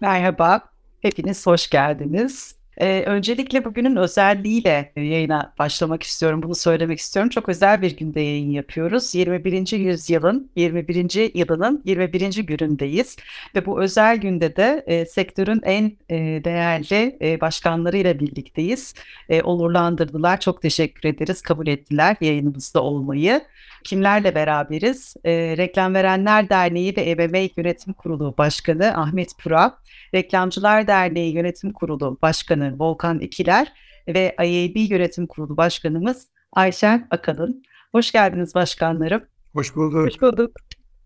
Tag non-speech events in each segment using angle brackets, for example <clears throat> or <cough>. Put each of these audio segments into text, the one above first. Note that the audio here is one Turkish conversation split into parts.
Merhaba, hepiniz hoş geldiniz. Ee, öncelikle bugünün özelliğiyle yayına başlamak istiyorum, bunu söylemek istiyorum. Çok özel bir günde yayın yapıyoruz. 21. yüzyılın 21. yılının 21. günündeyiz. Ve bu özel günde de e, sektörün en e, değerli e, başkanlarıyla birlikteyiz. E, onurlandırdılar, çok teşekkür ederiz, kabul ettiler yayınımızda olmayı. Kimlerle beraberiz? E, Reklam Verenler Derneği ve EBM Yönetim Kurulu Başkanı Ahmet Pura, Reklamcılar Derneği Yönetim Kurulu Başkanı Volkan İkiler ve IAB Yönetim Kurulu Başkanımız Ayşen Akalın. Hoş geldiniz başkanlarım. Hoş bulduk. Hoş bulduk.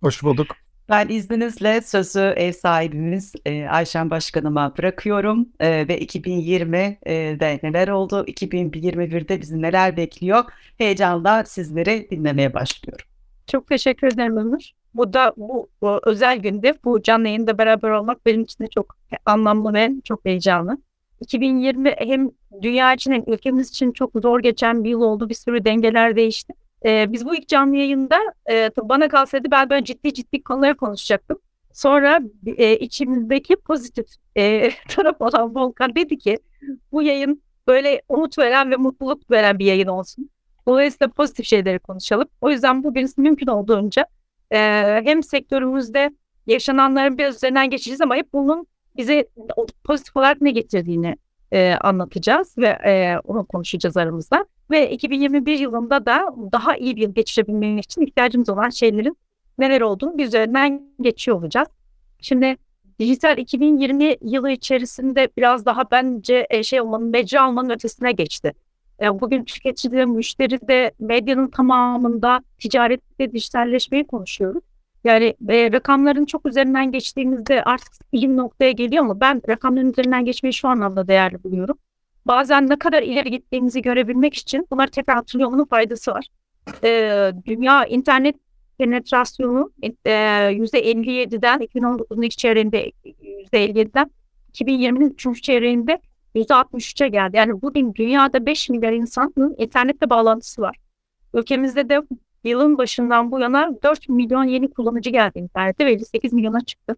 Hoş bulduk. Ben izninizle sözü ev sahibimiz e, Ayşen Başkanıma bırakıyorum e, ve 2020'de e, neler oldu, 2021'de bizi neler bekliyor heyecanla sizleri dinlemeye başlıyorum. Çok teşekkür ederim Ömür. Bu da bu, bu özel günde bu canlı yayında beraber olmak benim için de çok anlamlı ve çok heyecanlı. 2020 hem dünya için hem ülkemiz için çok zor geçen bir yıl oldu. Bir sürü dengeler değişti. Ee, biz bu ilk canlı yayında e, bana kalsaydı ben böyle ciddi ciddi konuları konuşacaktım. Sonra e, içimizdeki pozitif e, <laughs> taraf olan Volkan dedi ki bu yayın böyle umut veren ve mutluluk veren bir yayın olsun. Dolayısıyla pozitif şeyleri konuşalım. O yüzden bugün mümkün olduğunca e, hem sektörümüzde yaşananların biraz üzerinden geçeceğiz ama hep bunun bize pozitif olarak ne getirdiğini e, anlatacağız ve e, onu konuşacağız aramızda. Ve 2021 yılında da daha iyi bir yıl geçirebilmek için ihtiyacımız olan şeylerin neler olduğunu bir üzerinden geçiyor olacağız. Şimdi dijital 2020 yılı içerisinde biraz daha bence şey olmanın, almanın ötesine geçti. E, bugün tüketici müşteri de, medyanın tamamında ticarette dijitalleşmeyi konuşuyoruz. Yani e, rakamların çok üzerinden geçtiğimizde artık iyi noktaya geliyor ama ben rakamların üzerinden geçmeyi şu anlamda değerli buluyorum. Bazen ne kadar ileri gittiğimizi görebilmek için bunları tekrar hatırlıyor olmanın faydası var. E, dünya internet penetrasyonu e, %57'den 2019'un ilk çeyreğinde %57'den 2020'nin üçüncü çeyreğinde %63'e geldi. Yani bugün dünyada 5 milyar insanın internetle bağlantısı var. Ülkemizde de yılın başından bu yana 4 milyon yeni kullanıcı geldi internette ve 58 milyona çıktı.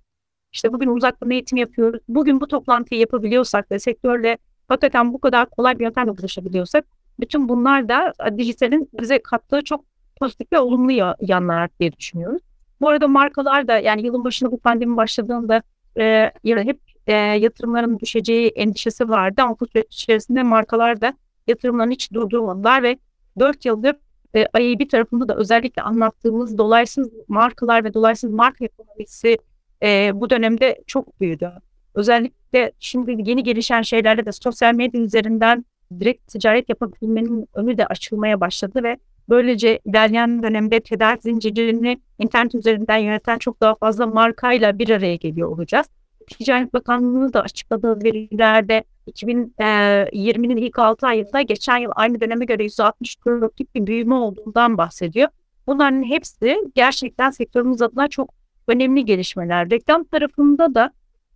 İşte bugün uzaktan eğitim yapıyoruz. Bugün bu toplantıyı yapabiliyorsak ve sektörle hakikaten bu kadar kolay bir yöntemle buluşabiliyorsak bütün bunlar da dijitalin bize kattığı çok pozitif ve olumlu yanlar diye düşünüyoruz. Bu arada markalar da yani yılın başında bu pandemi başladığında e, hep e, yatırımların düşeceği endişesi vardı ama bu süreç içerisinde markalar da yatırımlarını hiç durdurmadılar ve 4 yıldır e, IAB tarafında da özellikle anlattığımız dolaysız markalar ve dolaysız marka ekonomisi e, bu dönemde çok büyüdü. Özellikle şimdi yeni gelişen şeylerle de sosyal medya üzerinden direkt ticaret yapabilmenin önü de açılmaya başladı ve böylece ilerleyen dönemde tedarik zincirini internet üzerinden yöneten çok daha fazla markayla bir araya geliyor olacağız. Ticaret Bakanlığı da açıkladığı verilerde 2020'nin ilk 6 ayında geçen yıl aynı döneme göre %64'lük bir büyüme olduğundan bahsediyor. Bunların hepsi gerçekten sektörümüz adına çok önemli gelişmeler. Reklam tarafında da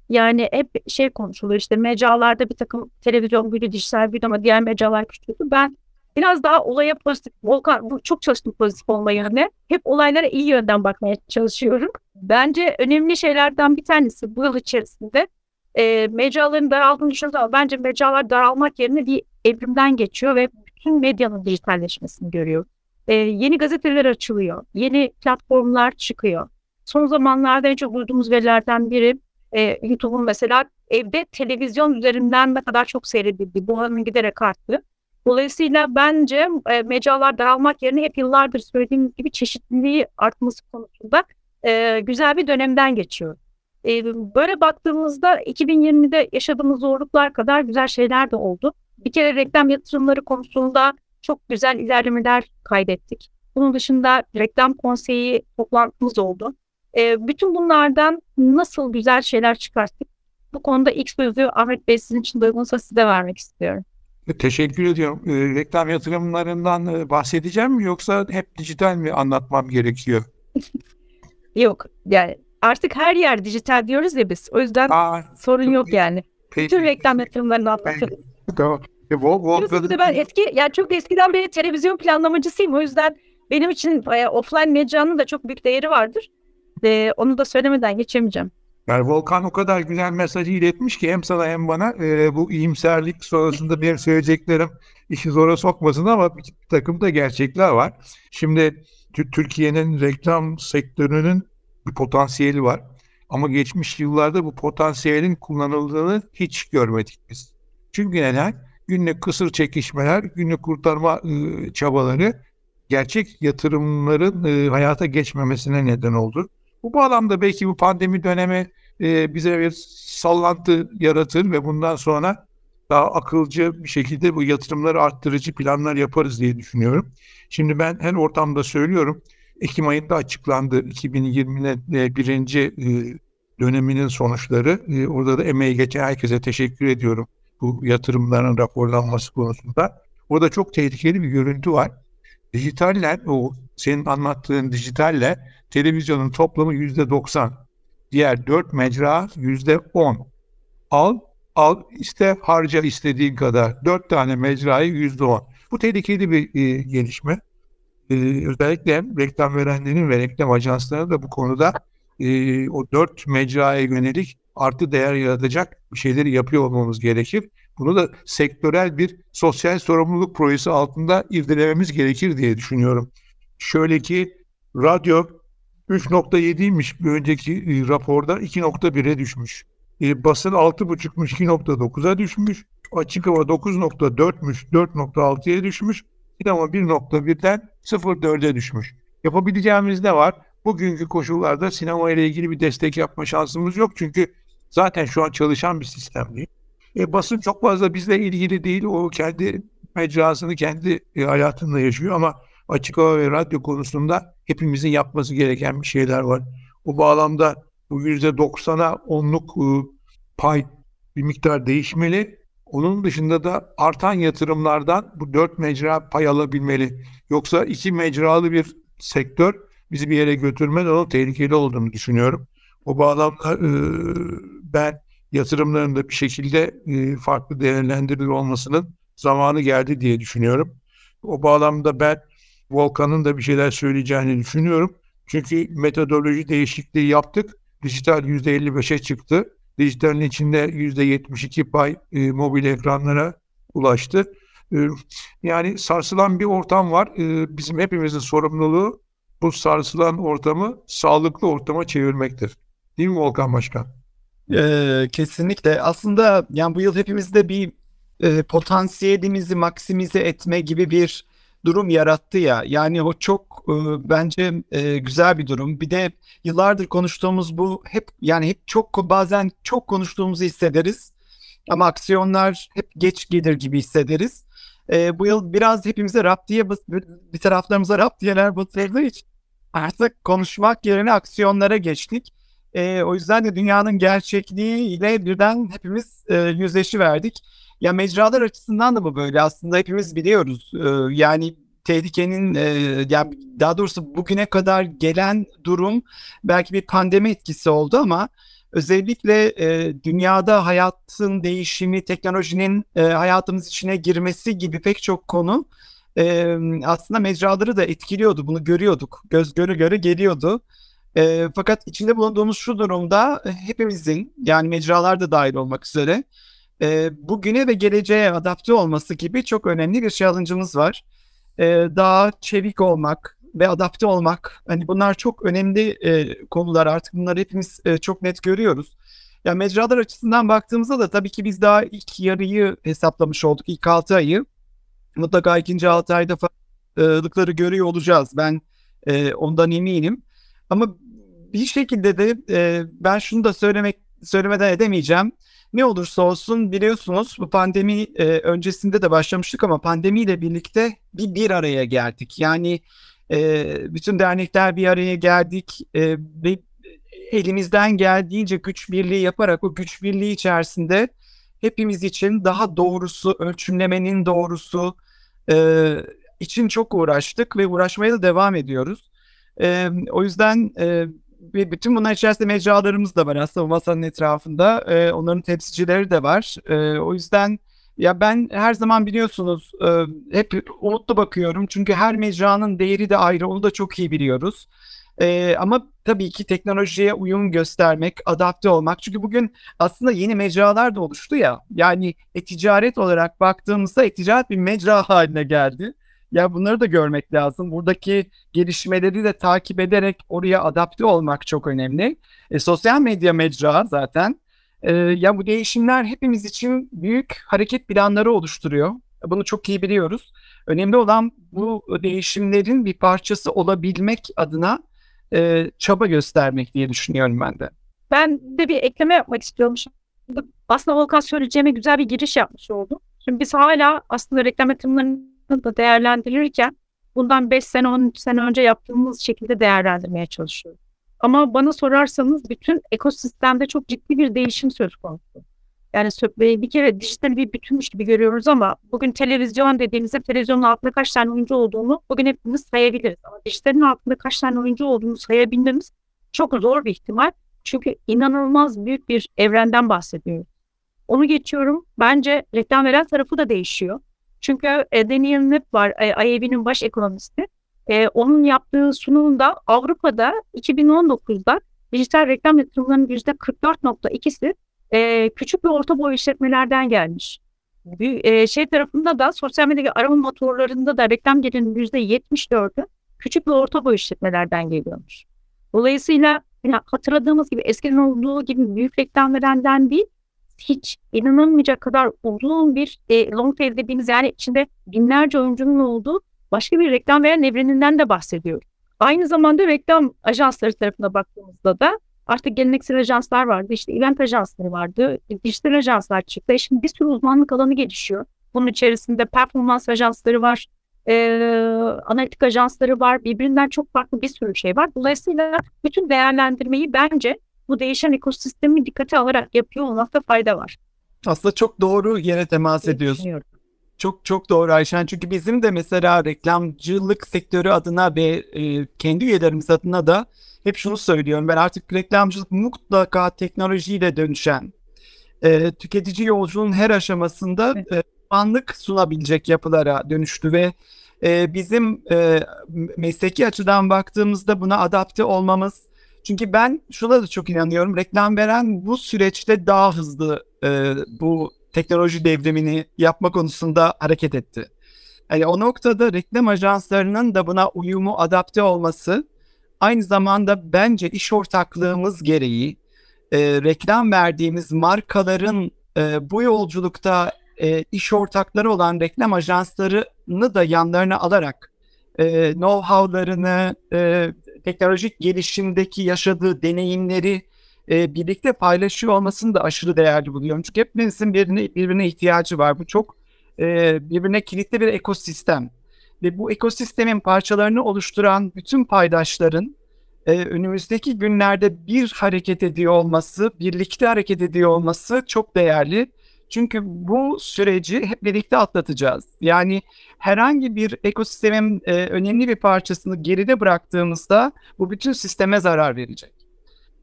yani hep şey konuşuluyor işte mecralarda bir takım televizyon büyüdü, dijital büyüdü ama diğer mecralar küçüldü. Ben biraz daha olaya pozitif, Volkan bu çok çalıştım pozitif olma yönüne. Hep olaylara iyi yönden bakmaya çalışıyorum. Bence önemli şeylerden bir tanesi bu yıl içerisinde e, mecraların daraldığını düşünüyoruz ama bence mecralar daralmak yerine bir evrimden geçiyor ve bütün medyanın dijitalleşmesini görüyor. E, yeni gazeteler açılıyor, yeni platformlar çıkıyor. Son zamanlarda en çok duyduğumuz verilerden biri e, YouTube'un mesela evde televizyon üzerinden ne kadar çok seyredildi. Bu oranın giderek arttı. Dolayısıyla bence e, mecralar daralmak yerine hep yıllardır söylediğim gibi çeşitliliği artması konusunda e, güzel bir dönemden geçiyor. E, böyle baktığımızda 2020'de yaşadığımız zorluklar kadar güzel şeyler de oldu. Bir kere reklam yatırımları konusunda çok güzel ilerlemeler kaydettik. Bunun dışında reklam konseyi toplantımız oldu. E, bütün bunlardan nasıl güzel şeyler çıkarttık? Bu konuda ilk sözü Ahmet Bey sizin için duygunsa size vermek istiyorum. Teşekkür ediyorum. E, reklam yatırımlarından e, bahsedeceğim mi yoksa hep dijital mi anlatmam gerekiyor? <laughs> yok yani artık her yer dijital diyoruz ya biz. O yüzden Aa, sorun yok yani. Peki. Bütün reklam yatırımlarını anlatırız. <laughs> Tamam. E, ben eski yani çok eskiden beri televizyon planlamacısıyım. O yüzden benim için e, offline mecranın da çok büyük değeri vardır. E, onu da söylemeden geçemeyeceğim. Yani Volkan o kadar güzel mesajı iletmiş ki hem sana hem bana e, bu iyimserlik sonrasında benim söyleyeceklerim işi zora sokmasın ama bir takım da gerçekler var. Şimdi Türkiye'nin reklam sektörünün bir potansiyeli var. Ama geçmiş yıllarda bu potansiyelin kullanıldığını hiç görmedik biz. Çünkü neden? Günlük kısır çekişmeler, günlük kurtarma e, çabaları gerçek yatırımların e, hayata geçmemesine neden oldu. Bu bağlamda belki bu pandemi dönemi e, bize bir sallantı yaratır ve bundan sonra daha akılcı bir şekilde bu yatırımları arttırıcı planlar yaparız diye düşünüyorum. Şimdi ben her ortamda söylüyorum. Ekim ayında açıklandı 2020'nin e, birinci e, döneminin sonuçları. E, orada da emeği geçen herkese teşekkür ediyorum bu yatırımların raporlanması konusunda. Orada çok tehlikeli bir görüntü var. Dijitaller, o senin anlattığın dijitalle televizyonun toplamı yüzde doksan. Diğer dört mecra yüzde on. Al, al iste harca istediğin kadar. Dört tane mecrayı yüzde on. Bu tehlikeli bir e, gelişme. E, özellikle reklam verenlerin ve reklam ajanslarının da bu konuda e, o dört mecraya yönelik artı değer yaratacak bir şeyleri yapıyor olmamız gerekir. Bunu da sektörel bir sosyal sorumluluk projesi altında irdelememiz gerekir diye düşünüyorum. Şöyle ki radyo 3.7'ymiş bir önceki e, raporda 2.1'e düşmüş. E, basın 6.5'muş 2.9'a düşmüş. Açık hava 9.4'müş 4.6'ya düşmüş. Sinema 1.1'den 0.4'e düşmüş. Yapabileceğimiz ne var? Bugünkü koşullarda sinema ile ilgili bir destek yapma şansımız yok. Çünkü zaten şu an çalışan bir sistem değil. E, basın çok fazla bizle ilgili değil. O kendi mecrasını kendi e, hayatında yaşıyor ama açık hava ve radyo konusunda hepimizin yapması gereken bir şeyler var. Bu bağlamda bu yüzde doksana onluk e, pay bir miktar değişmeli. Onun dışında da artan yatırımlardan bu dört mecra pay alabilmeli. Yoksa iki mecralı bir sektör bizi bir yere götürmez. Onun tehlikeli olduğunu düşünüyorum. O bağlamda e, ben yatırımların da bir şekilde e, farklı değerlendirilir olmasının zamanı geldi diye düşünüyorum. O bağlamda ben Volkan'ın da bir şeyler söyleyeceğini düşünüyorum. Çünkü metodoloji değişikliği yaptık. Dijital %55'e çıktı. Dijitalin içinde %72 pay e, mobil ekranlara ulaştı. E, yani sarsılan bir ortam var. E, bizim hepimizin sorumluluğu bu sarsılan ortamı sağlıklı ortama çevirmektir. Değil mi Volkan Başkan? Ee, kesinlikle. Aslında yani bu yıl hepimizde bir e, potansiyelimizi maksimize etme gibi bir durum yarattı ya. Yani o çok e, bence e, güzel bir durum. Bir de yıllardır konuştuğumuz bu hep yani hep çok bazen çok konuştuğumuzu hissederiz. Ama aksiyonlar hep geç gelir gibi hissederiz. E, bu yıl biraz hepimize raptiye bir taraflarımıza raptiyeler batırdığı için artık konuşmak yerine aksiyonlara geçtik. E, o yüzden de dünyanın gerçekliği ile birden hepimiz e, yüzleşi verdik. Ya mecralar açısından da bu böyle aslında hepimiz biliyoruz. E, yani tehlikenin e, yani daha doğrusu bugüne kadar gelen durum belki bir pandemi etkisi oldu ama özellikle e, dünyada hayatın değişimi, teknolojinin e, hayatımız içine girmesi gibi pek çok konu e, aslında mecraları da etkiliyordu. Bunu görüyorduk. Göz göre göre geliyordu. E, fakat içinde bulunduğumuz şu durumda hepimizin yani mecralar da dahil olmak üzere e, bugüne ve geleceğe adapte olması gibi çok önemli bir challenge'ımız var. E, daha çevik olmak ve adapte olmak hani bunlar çok önemli e, konular artık bunları hepimiz e, çok net görüyoruz. Ya yani mecralar açısından baktığımızda da tabii ki biz daha ilk yarıyı hesaplamış olduk. ilk 6 ayı. Mutlaka ikinci 6 ayda farklılıkları görüyor olacağız. Ben e, ondan eminim. Ama bir şekilde de e, ben şunu da söylemek söylemeden edemeyeceğim. Ne olursa olsun biliyorsunuz bu pandemi e, öncesinde de başlamıştık ama pandemiyle birlikte bir bir araya geldik. Yani e, bütün dernekler bir araya geldik e, ve elimizden geldiğince güç birliği yaparak o güç birliği içerisinde hepimiz için daha doğrusu ölçümlemenin doğrusu e, için çok uğraştık ve uğraşmaya da devam ediyoruz. E, o yüzden e, bütün bunlar içerisinde mecralarımız da var aslında masanın etrafında. E, onların temsilcileri de var. E, o yüzden ya ben her zaman biliyorsunuz e, hep umutlu bakıyorum. Çünkü her mecranın değeri de ayrı. Onu da çok iyi biliyoruz. E, ama tabii ki teknolojiye uyum göstermek, adapte olmak. Çünkü bugün aslında yeni mecralar da oluştu ya. Yani e-ticaret olarak baktığımızda e-ticaret bir mecra haline geldi. Ya bunları da görmek lazım. Buradaki gelişmeleri de takip ederek oraya adapte olmak çok önemli. E, sosyal medya mecra zaten. E, ya bu değişimler hepimiz için büyük hareket planları oluşturuyor. Bunu çok iyi biliyoruz. Önemli olan bu değişimlerin bir parçası olabilmek adına e, çaba göstermek diye düşünüyorum ben de. Ben de bir ekleme yapmak istiyorum. Aslında Volkan söyleyeceğime güzel bir giriş yapmış oldu. Şimdi biz hala aslında reklam yatırımlarını da değerlendirirken bundan 5 sene 10 sene önce yaptığımız şekilde değerlendirmeye çalışıyoruz. Ama bana sorarsanız bütün ekosistemde çok ciddi bir değişim söz konusu. Yani bir kere dijital bir bütünmüş gibi görüyoruz ama bugün televizyon dediğimizde televizyonun altında kaç tane oyuncu olduğunu bugün hepimiz sayabiliriz. Ama dijitalin altında kaç tane oyuncu olduğunu sayabilmemiz çok zor bir ihtimal. Çünkü inanılmaz büyük bir evrenden bahsediyoruz. Onu geçiyorum. Bence reklam veren tarafı da değişiyor. Çünkü e, Daniel Nip var, e, IAB'nin baş ekonomisti. E, onun yaptığı sunumda Avrupa'da 2019'da dijital reklam yatırımlarının %44.2'si e, küçük ve orta boy işletmelerden gelmiş. E, şey tarafında da sosyal medya arama motorlarında da reklam gelirinin %74'ü küçük ve orta boy işletmelerden geliyormuş. Dolayısıyla yani hatırladığımız gibi eskiden olduğu gibi büyük reklam verenden değil, hiç inanılmayacak kadar uzun bir e, long tail dediğimiz yani içinde binlerce oyuncunun olduğu başka bir reklam veren evreninden de bahsediyor. Aynı zamanda reklam ajansları tarafına baktığımızda da artık geleneksel ajanslar vardı, işte event ajansları vardı, dijital ajanslar çıktı. E şimdi bir sürü uzmanlık alanı gelişiyor. Bunun içerisinde performans ajansları var, e, analitik ajansları var, birbirinden çok farklı bir sürü şey var. Dolayısıyla bütün değerlendirmeyi bence bu değişen ekosistemi dikkate alarak yapıyor olmakta fayda var. Aslında çok doğru yere temas ediyorsun. Çok çok doğru Ayşen. Çünkü bizim de mesela reklamcılık sektörü adına ve e, kendi üyelerimiz adına da hep şunu söylüyorum. Ben artık reklamcılık mutlaka teknolojiyle dönüşen, e, tüketici yolculuğun her aşamasında e, anlık sunabilecek yapılara dönüştü ve e, bizim e, mesleki açıdan baktığımızda buna adapte olmamız çünkü ben şuna da çok inanıyorum. Reklam veren bu süreçte daha hızlı e, bu teknoloji devrimini yapma konusunda hareket etti. Yani o noktada reklam ajanslarının da buna uyumu adapte olması aynı zamanda bence iş ortaklığımız gereği e, reklam verdiğimiz markaların e, bu yolculukta e, iş ortakları olan reklam ajanslarını da yanlarına alarak e, know-how'larını, e, teknolojik gelişimdeki yaşadığı deneyimleri e, birlikte paylaşıyor olmasını da aşırı değerli buluyorum. Çünkü hepimizin birbirine, birbirine ihtiyacı var. Bu çok e, birbirine kilitli bir ekosistem. Ve bu ekosistemin parçalarını oluşturan bütün paydaşların e, önümüzdeki günlerde bir hareket ediyor olması, birlikte hareket ediyor olması çok değerli. Çünkü bu süreci hep birlikte atlatacağız. Yani herhangi bir ekosistemin e, önemli bir parçasını geride bıraktığımızda bu bütün sisteme zarar verecek.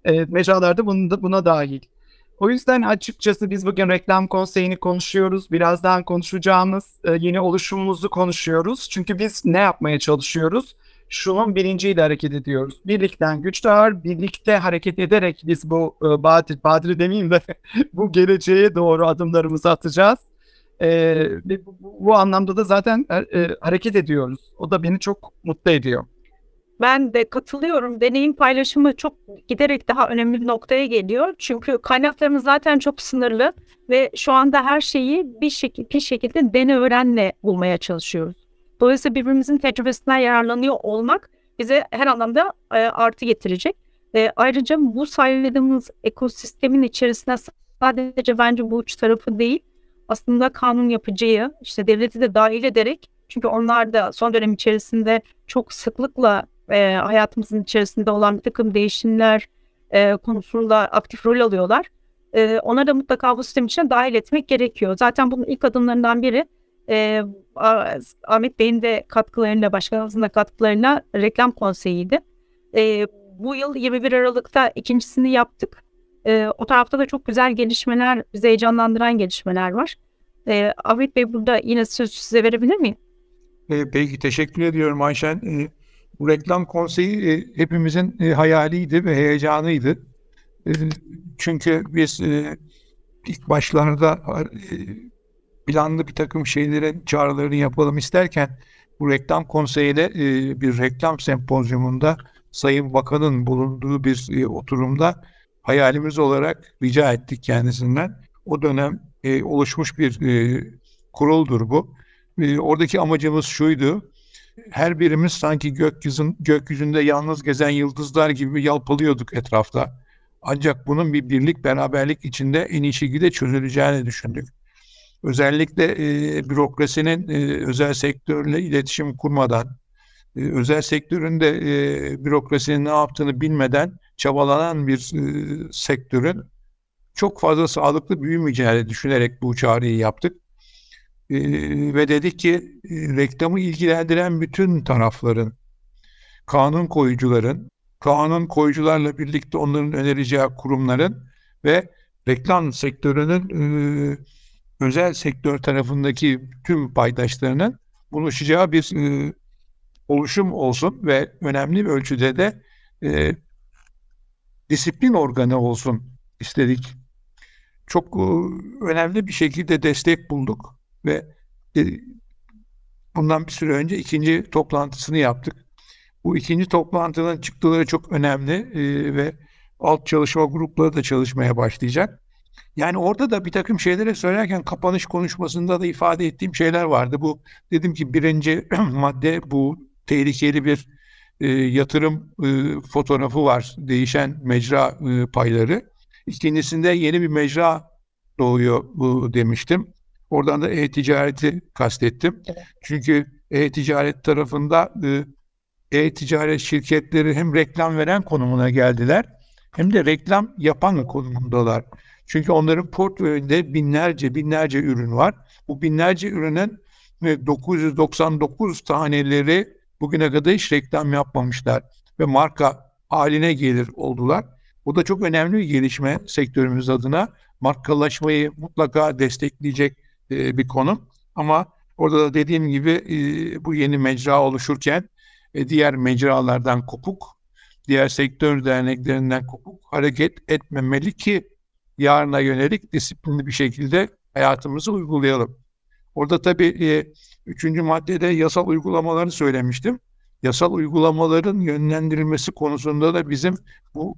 E, mecralarda bunu da, buna dahil. O yüzden açıkçası biz bugün reklam konseyini konuşuyoruz. Birazdan konuşacağımız e, yeni oluşumumuzu konuşuyoruz. Çünkü biz ne yapmaya çalışıyoruz? Şunun bilinciyle hareket ediyoruz. Birlikten güç doğar, birlikte hareket ederek biz bu e, Badir, Badir demeyeyim de <laughs> bu geleceğe doğru adımlarımızı atacağız. E, bu, bu anlamda da zaten e, e, hareket ediyoruz. O da beni çok mutlu ediyor. Ben de katılıyorum. Deneyim paylaşımı çok giderek daha önemli bir noktaya geliyor. Çünkü kaynaklarımız zaten çok sınırlı ve şu anda her şeyi bir, şekilde, bir şekilde dene öğrenle bulmaya çalışıyoruz. Dolayısıyla birbirimizin tecrübesinden yararlanıyor olmak bize her anlamda e, artı getirecek. E, ayrıca bu sayıladığımız ekosistemin içerisinde sadece bence bu uç tarafı değil, aslında kanun yapıcıyı, işte devleti de dahil ederek çünkü onlar da son dönem içerisinde çok sıklıkla e, hayatımızın içerisinde olan bir takım değişimler e, konusunda aktif rol alıyorlar. E, onları da mutlaka bu sistem içine dahil etmek gerekiyor. Zaten bunun ilk adımlarından biri e, Ahmet Bey'in de katkılarıyla, başkanımızın da katkılarıyla reklam konseyiydi. E, bu yıl 21 Aralık'ta ikincisini yaptık. E, o tarafta da çok güzel gelişmeler, bizi heyecanlandıran gelişmeler var. E, Ahmet Bey burada yine söz size verebilir miyim? E, peki teşekkür ediyorum Ayşen. E, Bu reklam konseyi e, hepimizin e, hayaliydi ve heyecanıydı. E, çünkü biz e, ilk başlarda e, planlı bir takım şeylerin çağrılarını yapalım isterken bu reklam konseyiyle e, bir reklam sempozyumunda Sayın Bakan'ın bulunduğu bir e, oturumda hayalimiz olarak rica ettik kendisinden. O dönem e, oluşmuş bir kuruldur bu. Oradaki amacımız şuydu. Her birimiz sanki gökyüzün, gökyüzünde yalnız gezen yıldızlar gibi yalpalıyorduk etrafta. Ancak bunun bir birlik beraberlik içinde en iyi şekilde çözüleceğini düşündük. Özellikle e, bürokrasinin e, özel sektörle iletişim kurmadan, e, özel sektörün de e, bürokrasinin ne yaptığını bilmeden çabalanan bir e, sektörün çok fazla sağlıklı büyümeyeceğini düşünerek bu çağrıyı yaptık. E, ve dedik ki e, reklamı ilgilendiren bütün tarafların, kanun koyucuların, kanun koyucularla birlikte onların önereceği kurumların ve reklam sektörünün e, özel sektör tarafındaki tüm paydaşlarının buluşacağı bir e, oluşum olsun ve önemli bir ölçüde de e, disiplin organı olsun istedik. Çok e, önemli bir şekilde destek bulduk ve e, bundan bir süre önce ikinci toplantısını yaptık. Bu ikinci toplantının çıktıları çok önemli e, ve alt çalışma grupları da çalışmaya başlayacak. Yani orada da bir takım şeyleri söylerken kapanış konuşmasında da ifade ettiğim şeyler vardı. Bu dedim ki birinci <clears throat> madde bu tehlikeli bir e, yatırım e, fotoğrafı var. Değişen mecra e, payları. İkincisinde yeni bir mecra doğuyor bu demiştim. Oradan da e-ticareti kastettim. Evet. Çünkü e-ticaret tarafında e, e-ticaret şirketleri hem reklam veren konumuna geldiler hem de reklam yapan konumundalar. Çünkü onların portföyünde binlerce binlerce ürün var. Bu binlerce ürünün 999 e, taneleri bugüne kadar hiç reklam yapmamışlar ve marka haline gelir oldular. Bu da çok önemli bir gelişme sektörümüz adına. Markalaşmayı mutlaka destekleyecek e, bir konu. Ama orada da dediğim gibi e, bu yeni mecra oluşurken diğer mecralardan kopuk, diğer sektör derneklerinden kopuk hareket etmemeli ki yarına yönelik disiplinli bir şekilde hayatımızı uygulayalım. Orada tabii e, üçüncü maddede yasal uygulamaları söylemiştim. Yasal uygulamaların yönlendirilmesi konusunda da bizim bu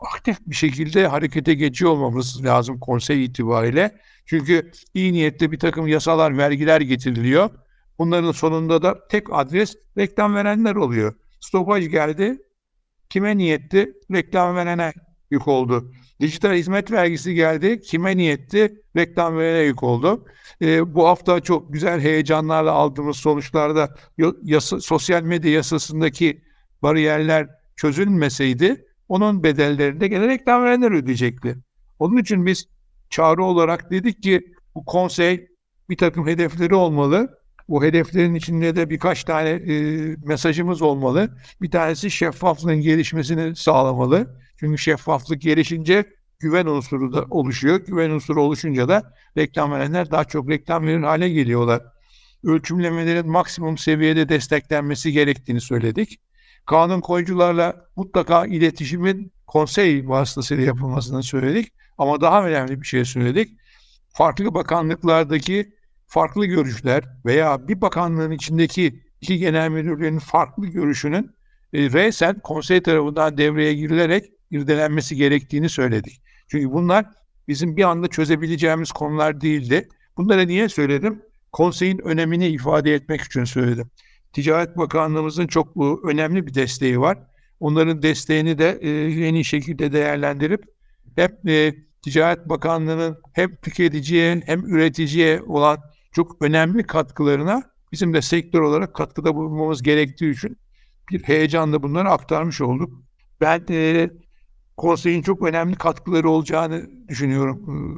aktif bir şekilde harekete geçiyor olmamız lazım konsey itibariyle. Çünkü iyi niyetli bir takım yasalar, vergiler getiriliyor. Bunların sonunda da tek adres reklam verenler oluyor. Stopaj geldi. Kime niyetli? Reklam verene yük oldu. Dijital hizmet vergisi geldi. Kime niyetti? Reklam verene yük oldu. E, bu hafta çok güzel heyecanlarla aldığımız sonuçlarda yasa, sosyal medya yasasındaki bariyerler çözülmeseydi onun bedellerini de gene reklam verenler ödeyecekti. Onun için biz çağrı olarak dedik ki bu konsey bir takım hedefleri olmalı. Bu hedeflerin içinde de birkaç tane e, mesajımız olmalı. Bir tanesi şeffaflığın gelişmesini sağlamalı. Çünkü şeffaflık gelişince güven unsuru da oluşuyor. Güven unsuru oluşunca da reklam verenler daha çok reklam verir hale geliyorlar. Ölçümlemelerin maksimum seviyede desteklenmesi gerektiğini söyledik. Kanun koyucularla mutlaka iletişimin konsey vasıtasıyla yapılmasını söyledik. Ama daha önemli bir şey söyledik. Farklı bakanlıklardaki farklı görüşler veya bir bakanlığın içindeki iki genel müdürlüğün farklı görüşünün e, resen konsey tarafından devreye girilerek irdelenmesi gerektiğini söyledik. Çünkü bunlar bizim bir anda çözebileceğimiz konular değildi. Bunları niye söyledim? Konseyin önemini ifade etmek için söyledim. Ticaret Bakanlığımızın çok önemli bir desteği var. Onların desteğini de e, en iyi şekilde değerlendirip hep e, Ticaret Bakanlığı'nın hem tüketiciye hem üreticiye olan çok önemli katkılarına bizim de sektör olarak katkıda bulunmamız gerektiği için bir heyecanla bunları aktarmış olduk. Ben e, konseyin çok önemli katkıları olacağını düşünüyorum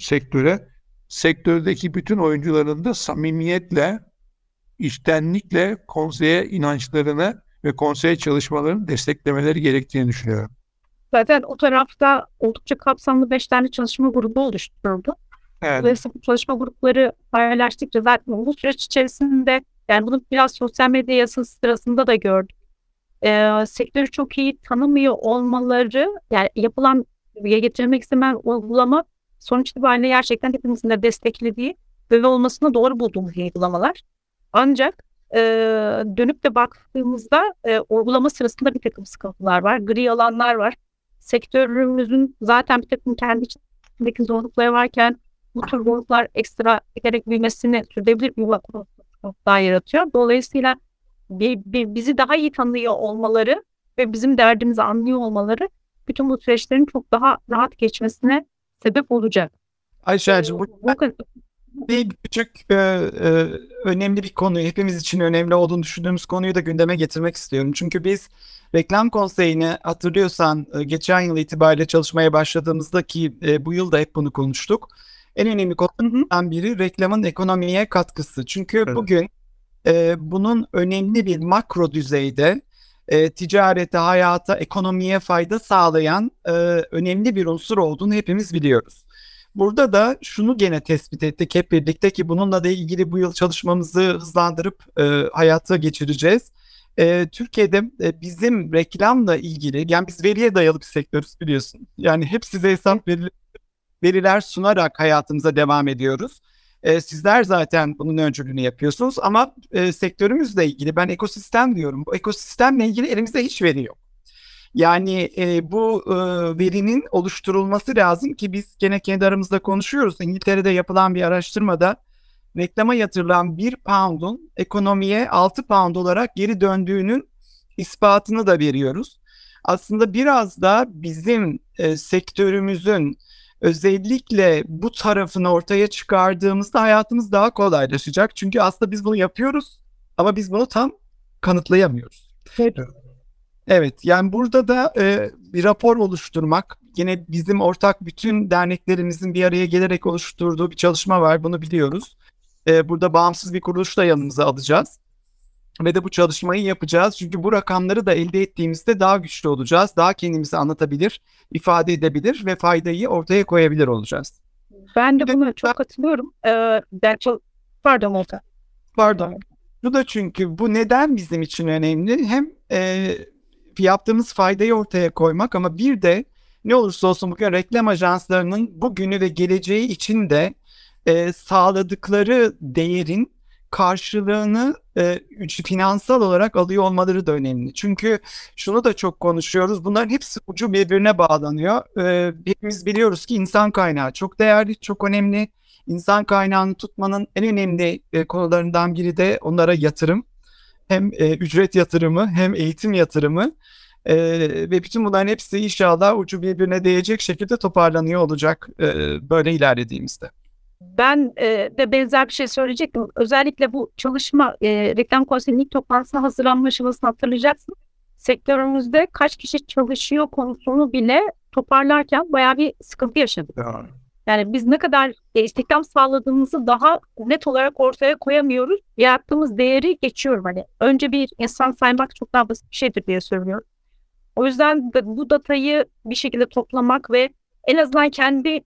sektöre. Sektördeki bütün oyuncuların da samimiyetle, içtenlikle konseye inançlarını ve konsey çalışmalarını desteklemeleri gerektiğini düşünüyorum. Zaten o tarafta oldukça kapsamlı beş tane çalışma grubu oluşturuldu. Evet. Dolayısıyla bu çalışma grupları paylaştıkça zaten bu süreç içerisinde yani bunu biraz sosyal medya yasası sırasında da gördük. E, sektörü çok iyi tanımıyor olmaları yani yapılan getirilmek istenen uygulama sonuç itibariyle gerçekten hepimizin de desteklediği ve olmasına doğru bulduğumuz uygulamalar. Ancak e, dönüp de baktığımızda e, uygulama sırasında bir takım sıkıntılar var. Gri alanlar var. Sektörümüzün zaten bir takım kendi içindeki zorlukları varken bu tür zorluklar ekstra gerek büyümesini sürdürülebilir bir daha yaratıyor. Dolayısıyla bizi daha iyi tanıyor olmaları ve bizim derdimizi anlıyor olmaları bütün bu süreçlerin çok daha rahat geçmesine sebep olacak. Ayşe'cim bu, bu bir küçük e, e, önemli bir konu, hepimiz için önemli olduğunu düşündüğümüz konuyu da gündeme getirmek istiyorum. Çünkü biz reklam konseyini hatırlıyorsan e, geçen yıl itibariyle çalışmaya başladığımızda ki e, bu yıl da hep bunu konuştuk. En önemli konulardan biri reklamın ekonomiye katkısı. Çünkü evet. bugün e, bunun önemli bir makro düzeyde e, ticarete, hayata, ekonomiye fayda sağlayan e, önemli bir unsur olduğunu hepimiz biliyoruz. Burada da şunu gene tespit ettik hep birlikte ki bununla da ilgili bu yıl çalışmamızı hızlandırıp e, hayata geçireceğiz. E, Türkiye'de e, bizim reklamla ilgili yani biz veriye dayalı bir sektörüz biliyorsun. Yani hep size hesap veriler, veriler sunarak hayatımıza devam ediyoruz. E, sizler zaten bunun öncülüğünü yapıyorsunuz ama e, sektörümüzle ilgili ben ekosistem diyorum. Bu ekosistemle ilgili elimizde hiç veri yok. Yani e, bu e, verinin oluşturulması lazım ki biz gene kendi aramızda konuşuyoruz. İngiltere'de yapılan bir araştırmada reklama yatırılan bir pound'un ekonomiye 6 pound olarak geri döndüğünün ispatını da veriyoruz. Aslında biraz da bizim e, sektörümüzün özellikle bu tarafını ortaya çıkardığımızda hayatımız daha kolaylaşacak. Çünkü aslında biz bunu yapıyoruz ama biz bunu tam kanıtlayamıyoruz. Evet. Evet yani burada da e, bir rapor oluşturmak yine bizim ortak bütün derneklerimizin bir araya gelerek oluşturduğu bir çalışma var bunu biliyoruz. E, burada bağımsız bir kuruluş da yanımıza alacağız ve de bu çalışmayı yapacağız. Çünkü bu rakamları da elde ettiğimizde daha güçlü olacağız. Daha kendimizi anlatabilir, ifade edebilir ve faydayı ortaya koyabilir olacağız. Ben de buna çok katılıyorum. Ee, ben çok... Pardon Olta. Pardon. Bu da çünkü bu neden bizim için önemli? Hem e, yaptığımız faydayı ortaya koymak ama bir de ne olursa olsun bugün reklam ajanslarının bugünü ve geleceği için de e, sağladıkları değerin karşılığını e, finansal olarak alıyor olmaları da önemli. Çünkü şunu da çok konuşuyoruz. Bunların hepsi ucu birbirine bağlanıyor. E, hepimiz biliyoruz ki insan kaynağı çok değerli, çok önemli. İnsan kaynağını tutmanın en önemli e, konularından biri de onlara yatırım. Hem e, ücret yatırımı hem eğitim yatırımı. E, ve bütün bunların hepsi inşallah ucu birbirine değecek şekilde toparlanıyor olacak e, böyle ilerlediğimizde. Ben e, de benzer bir şey söyleyecektim. Özellikle bu çalışma e, reklam konseyinin ilk toplantısına hazırlanma aşamasını hatırlayacaksın. Sektörümüzde kaç kişi çalışıyor konusunu bile toparlarken bayağı bir sıkıntı yaşadık. Yani, yani biz ne kadar e, istihdam sağladığımızı daha net olarak ortaya koyamıyoruz. Yarattığımız değeri geçiyorum. Hani önce bir insan saymak çok daha basit bir şeydir diye söylüyorum. O yüzden de bu datayı bir şekilde toplamak ve en azından kendi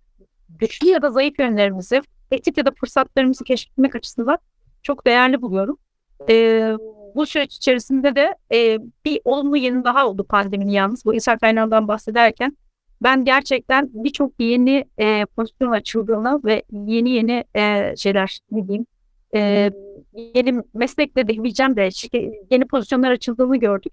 güçlü ya da zayıf yönlerimizi, tehdit ya da fırsatlarımızı keşfetmek açısından çok değerli buluyorum. Ee, bu süreç içerisinde de e, bir olumlu yeni daha oldu pandeminin yalnız. Bu insan kaynağından bahsederken ben gerçekten birçok yeni e, pozisyon açıldığını ve yeni yeni e, şeyler ne diyeyim e, yeni meslekle demeyeceğim de yeni pozisyonlar açıldığını gördük.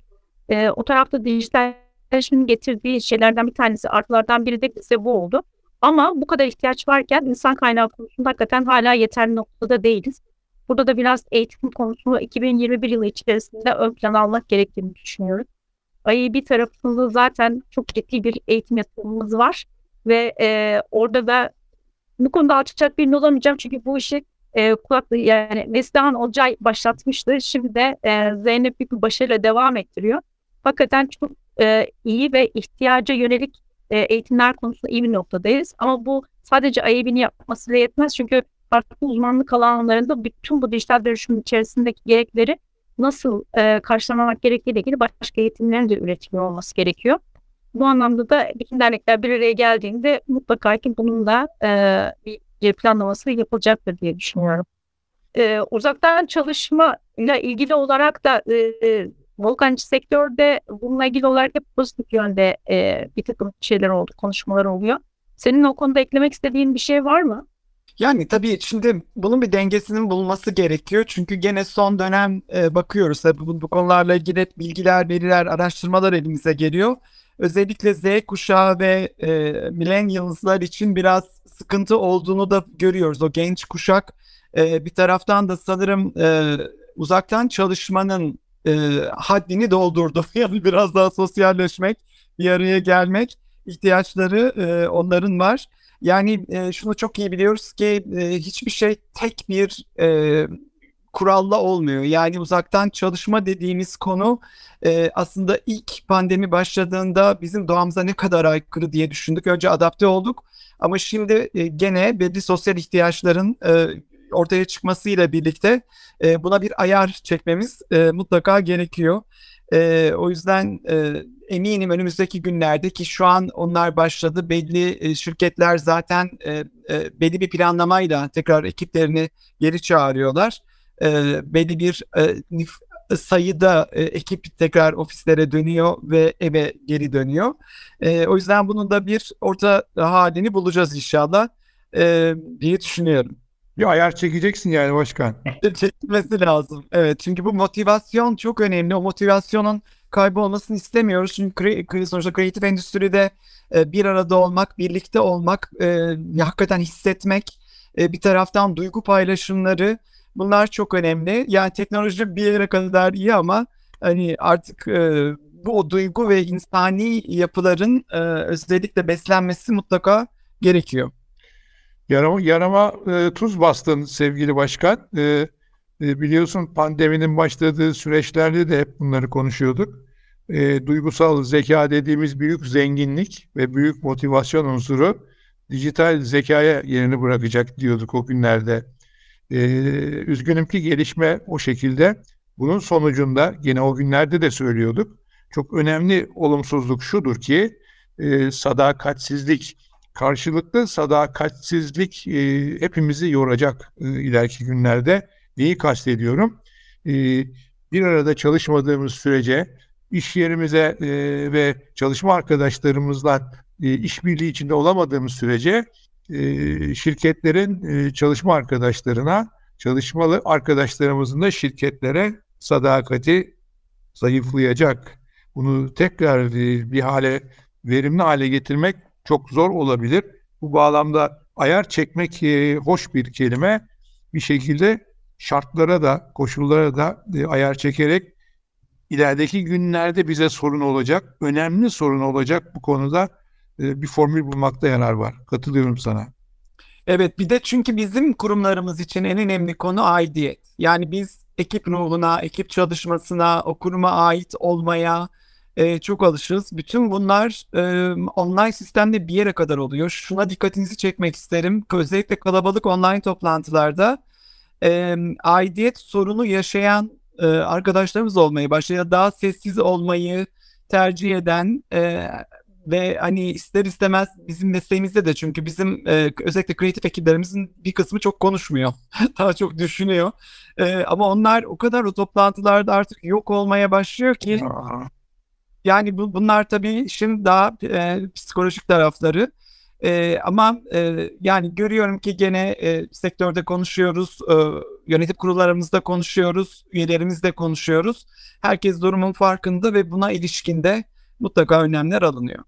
E, o tarafta dijitalleşmenin getirdiği şeylerden bir tanesi artılardan biri de bize bu oldu. Ama bu kadar ihtiyaç varken insan kaynağı konusunda hakikaten hala yeterli noktada değiliz. Burada da biraz eğitim konusunu 2021 yılı içerisinde ön plana almak gerektiğini düşünüyorum. Ayı bir tarafında zaten çok ciddi bir eğitim yatırımımız var ve e, orada da bu konuda açacak birini olamayacağım çünkü bu işi e, kulaklı yani Neslihan Olcay başlatmıştı. Şimdi de e, Zeynep büyük bir başarıyla devam ettiriyor. Hakikaten çok e, iyi ve ihtiyaca yönelik e, eğitimler konusunda iyi bir noktadayız. Ama bu sadece AYB'ni yapmasıyla yetmez. Çünkü farklı uzmanlık alanlarında bütün bu dijital dönüşüm içerisindeki gerekleri nasıl e, karşılamak gerektiğiyle ilgili başka eğitimlerin de üretiliyor olması gerekiyor. Bu anlamda da bütün dernekler bir araya geldiğinde mutlaka ki bunun da e, bir planlaması yapılacaktır diye düşünüyorum. E, uzaktan çalışma ile ilgili olarak da e, Volkancı sektörde bununla ilgili olarak hep pozitif yönde e, bir takım şeyler oldu, konuşmalar oluyor. Senin o konuda eklemek istediğin bir şey var mı? Yani tabii şimdi bunun bir dengesinin bulunması gerekiyor. Çünkü gene son dönem e, bakıyoruz tabii bu, bu konularla ilgili bilgiler, veriler, araştırmalar elimize geliyor. Özellikle Z kuşağı ve e, millennials'lar için biraz sıkıntı olduğunu da görüyoruz. O genç kuşak e, bir taraftan da sanırım e, uzaktan çalışmanın e, haddini doldurdu. <laughs> Yani biraz daha sosyalleşmek, bir araya gelmek ihtiyaçları e, onların var. Yani e, şunu çok iyi biliyoruz ki e, hiçbir şey tek bir e, kuralla olmuyor. Yani uzaktan çalışma dediğimiz konu e, aslında ilk pandemi başladığında bizim doğamıza ne kadar aykırı diye düşündük. Önce adapte olduk ama şimdi e, gene belli sosyal ihtiyaçların e, ortaya çıkmasıyla birlikte e, buna bir ayar çekmemiz e, mutlaka gerekiyor. E, o yüzden e, eminim önümüzdeki günlerde ki şu an onlar başladı. Belli e, şirketler zaten e, e, belli bir planlamayla tekrar ekiplerini geri çağırıyorlar. E, belli bir e, sayıda e, ekip tekrar ofislere dönüyor ve eve geri dönüyor. E, o yüzden bunun da bir orta halini bulacağız inşallah e, diye düşünüyorum. Bir ayar çekeceksin yani başkan. <laughs> Çekilmesi lazım. Evet çünkü bu motivasyon çok önemli. O motivasyonun kaybolmasını istemiyoruz. Çünkü sonuçta kreatif endüstride e, bir arada olmak, birlikte olmak, e, hakikaten hissetmek, e, bir taraftan duygu paylaşımları bunlar çok önemli. Yani teknoloji bir yere kadar iyi ama hani artık bu o duygu ve insani yapıların özellikle beslenmesi mutlaka gerekiyor. Yarama, yarama e, tuz bastın sevgili başkan. E, e, biliyorsun pandeminin başladığı süreçlerde de hep bunları konuşuyorduk. E, duygusal zeka dediğimiz büyük zenginlik ve büyük motivasyon unsuru dijital zekaya yerini bırakacak diyorduk o günlerde. E, üzgünüm ki gelişme o şekilde. Bunun sonucunda yine o günlerde de söylüyorduk. Çok önemli olumsuzluk şudur ki e, sadakatsizlik, karşılıklı sadakatsizlik e, hepimizi yoracak e, ileriki günlerde. Neyi kastediyorum? E, bir arada çalışmadığımız sürece iş yerimize e, ve çalışma arkadaşlarımızla e, işbirliği içinde olamadığımız sürece e, şirketlerin e, çalışma arkadaşlarına, çalışmalı arkadaşlarımızın da şirketlere sadakati zayıflayacak. Bunu tekrar e, bir hale, verimli hale getirmek çok zor olabilir. Bu bağlamda ayar çekmek e, hoş bir kelime. Bir şekilde şartlara da, koşullara da e, ayar çekerek ilerideki günlerde bize sorun olacak, önemli sorun olacak bu konuda e, bir formül bulmakta yarar var. Katılıyorum sana. Evet bir de çünkü bizim kurumlarımız için en önemli konu aidiyet. Yani biz ekip ruhuna, ekip çalışmasına, o kuruma ait olmaya, e, çok alışız. Bütün bunlar e, online sistemde bir yere kadar oluyor. Şuna dikkatinizi çekmek isterim. Özellikle kalabalık online toplantılarda e, aidiyet sorunu yaşayan e, arkadaşlarımız olmayı başlıyor. Daha sessiz olmayı tercih eden e, ve hani ister istemez bizim mesleğimizde de çünkü bizim e, özellikle kreatif ekiplerimizin bir kısmı çok konuşmuyor. <laughs> Daha çok düşünüyor. E, ama onlar o kadar o toplantılarda artık yok olmaya başlıyor ki yani bu, bunlar tabii şimdi daha e, psikolojik tarafları. E, ama e, yani görüyorum ki gene e, sektörde konuşuyoruz, e, yönetim kurullarımızda konuşuyoruz, üyelerimizle konuşuyoruz. Herkes durumun farkında ve buna ilişkinde mutlaka önlemler alınıyor.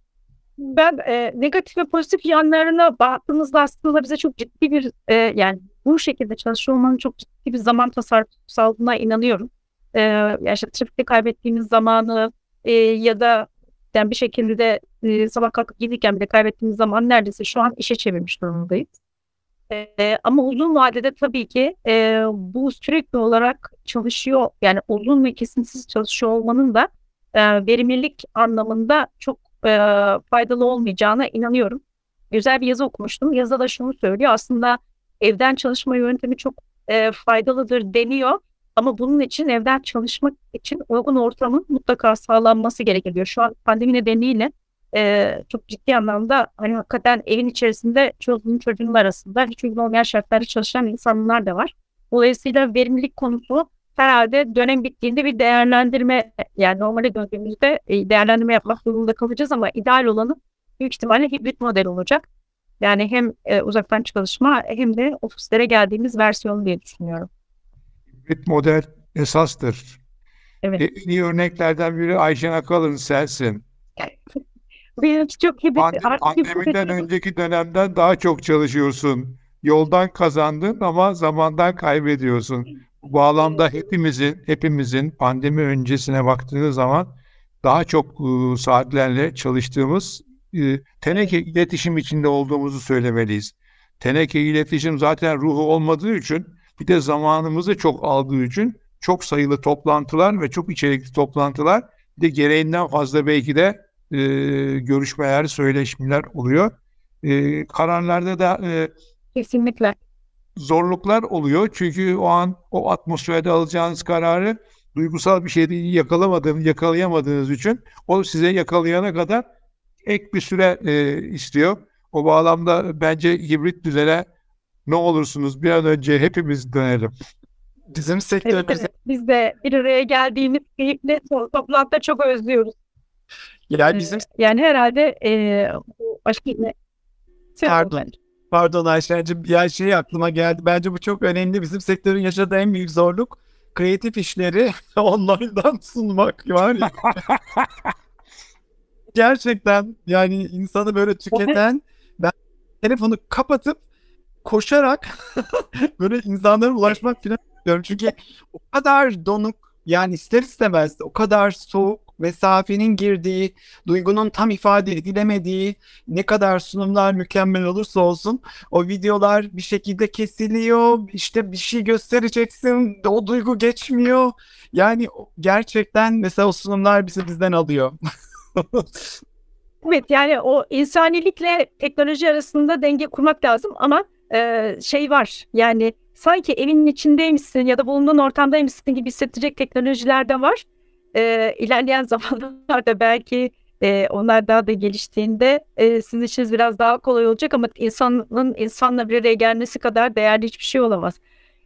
Ben e, negatif ve pozitif yanlarına baktığımızda aslında bize çok ciddi bir e, yani bu şekilde çalışıyor olmanın çok ciddi bir zaman tasarrufu sağladığına inanıyorum. E, yani işte trafikte kaybettiğimiz zamanı, e, ya da yani bir şekilde de e, sabah kalkıp giderken bile kaybettiğimiz zaman neredeyse şu an işe çevirmiş durumdayız. E, ama uzun vadede tabii ki e, bu sürekli olarak çalışıyor yani uzun ve kesintisiz çalışıyor olmanın da e, verimlilik anlamında çok e, faydalı olmayacağına inanıyorum. Güzel bir yazı okumuştum. Yazıda da şunu söylüyor. Aslında evden çalışma yöntemi çok e, faydalıdır deniyor ama bunun için evden çalışmak için uygun ortamın mutlaka sağlanması gerekiyor. Şu an pandemi nedeniyle e, çok ciddi anlamda hani hakikaten evin içerisinde çoluğun çocuğun arasında hiç uygun olmayan şartlarda çalışan insanlar da var. Dolayısıyla verimlilik konusu herhalde dönem bittiğinde bir değerlendirme yani normale döndüğümüzde e, değerlendirme yapmak durumunda kalacağız ama ideal olanı büyük ihtimalle hibrit model olacak. Yani hem e, uzaktan çalışma hem de ofislere geldiğimiz versiyon diye düşünüyorum. Hibrit model esastır. Evet. E, en iyi örneklerden biri Ayşen Akalın sensin. <laughs> Benim çok hibrit. Pandem, pandemiden önceki dönemden daha çok çalışıyorsun. Yoldan kazandın ama zamandan kaybediyorsun. Bu bağlamda hepimizin hepimizin pandemi öncesine baktığınız zaman daha çok e, saatlerle çalıştığımız e, teneke iletişim içinde olduğumuzu söylemeliyiz. Teneke iletişim zaten ruhu olmadığı için bir de zamanımızı çok aldığı için çok sayılı toplantılar ve çok içerikli toplantılar bir de gereğinden fazla belki de e, görüşmeler, söyleşmeler oluyor. E, kararlarda da e, Kesinlikle. zorluklar oluyor. Çünkü o an o atmosferde alacağınız kararı duygusal bir şeyde yakalamadığınız, yakalayamadığınız için o size yakalayana kadar ek bir süre e, istiyor. O bağlamda bence hibrit düzene ne olursunuz bir an önce hepimiz dönelim. Bizim Evet, sektörümüzde evet. Biz de bir araya geldiğimiz keyifli to- toplantıda çok özlüyoruz. yani bizim Yani herhalde e, bu başka ne? Pardon. Pardon Ayşen'cim ya şey aklıma geldi. Bence bu çok önemli. Bizim sektörün yaşadığı en büyük zorluk kreatif işleri <laughs> online'dan sunmak var ya. <laughs> Gerçekten yani insanı böyle tüketen ben telefonu kapatıp koşarak <laughs> böyle insanlara ulaşmak falan istiyorum. Çünkü o kadar donuk yani ister istemez o kadar soğuk mesafenin girdiği, duygunun tam ifade edilemediği ne kadar sunumlar mükemmel olursa olsun o videolar bir şekilde kesiliyor. işte bir şey göstereceksin. O duygu geçmiyor. Yani gerçekten mesela o sunumlar bizi bizden alıyor. <laughs> Evet yani o insanilikle teknoloji arasında denge kurmak lazım ama e, şey var yani sanki evinin içindeymişsin ya da bulunduğun ortamdaymışsın gibi hissettirecek teknolojiler de var. E, ilerleyen <laughs> zamanlarda belki e, onlar daha da geliştiğinde e, sizin işiniz biraz daha kolay olacak ama insanın insanla bir araya gelmesi kadar değerli hiçbir şey olamaz.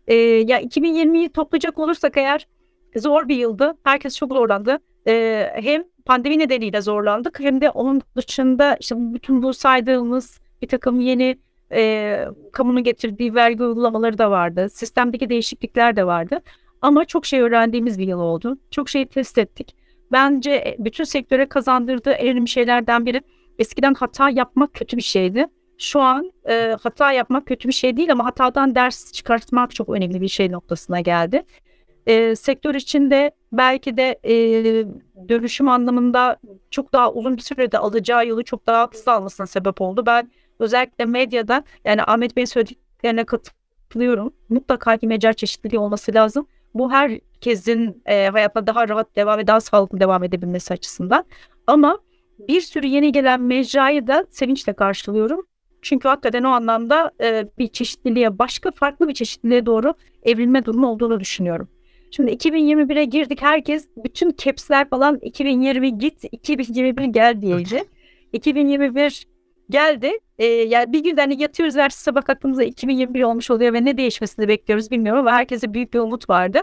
E, ya 2020'yi toplayacak olursak eğer zor bir yıldı. Herkes çok zorlandı. E, hem pandemi nedeniyle zorlandık hem de onun dışında işte bütün bu saydığımız bir takım yeni e, kamunun getirdiği vergi uygulamaları da vardı. Sistemdeki değişiklikler de vardı. Ama çok şey öğrendiğimiz bir yıl oldu. Çok şeyi test ettik. Bence e, bütün sektöre kazandırdığı en önemli şeylerden biri eskiden hata yapmak kötü bir şeydi. Şu an e, hata yapmak kötü bir şey değil ama hatadan ders çıkartmak çok önemli bir şey noktasına geldi. E, sektör içinde belki de e, dönüşüm anlamında çok daha uzun bir sürede alacağı yolu çok daha hızlı almasına sebep oldu. Ben özellikle medyada yani Ahmet Bey'in söylediklerine katılıyorum. Mutlaka bir mecra çeşitliliği olması lazım. Bu herkesin e, hayatına daha rahat devam ve daha sağlıklı devam edebilmesi açısından. Ama bir sürü yeni gelen mecrayı da sevinçle karşılıyorum. Çünkü hakikaten o anlamda e, bir çeşitliliğe, başka farklı bir çeşitliliğe doğru evrilme durumu olduğunu düşünüyorum. Şimdi 2021'e girdik. Herkes bütün caps'ler falan 2020 git, 2021 gel diyeydi. 2021 geldi. Ee, yani bir günden yatıyoruz ve ertesi sabah aklımıza 2021 olmuş oluyor ve ne değişmesini bekliyoruz bilmiyorum ama herkese büyük bir umut vardı.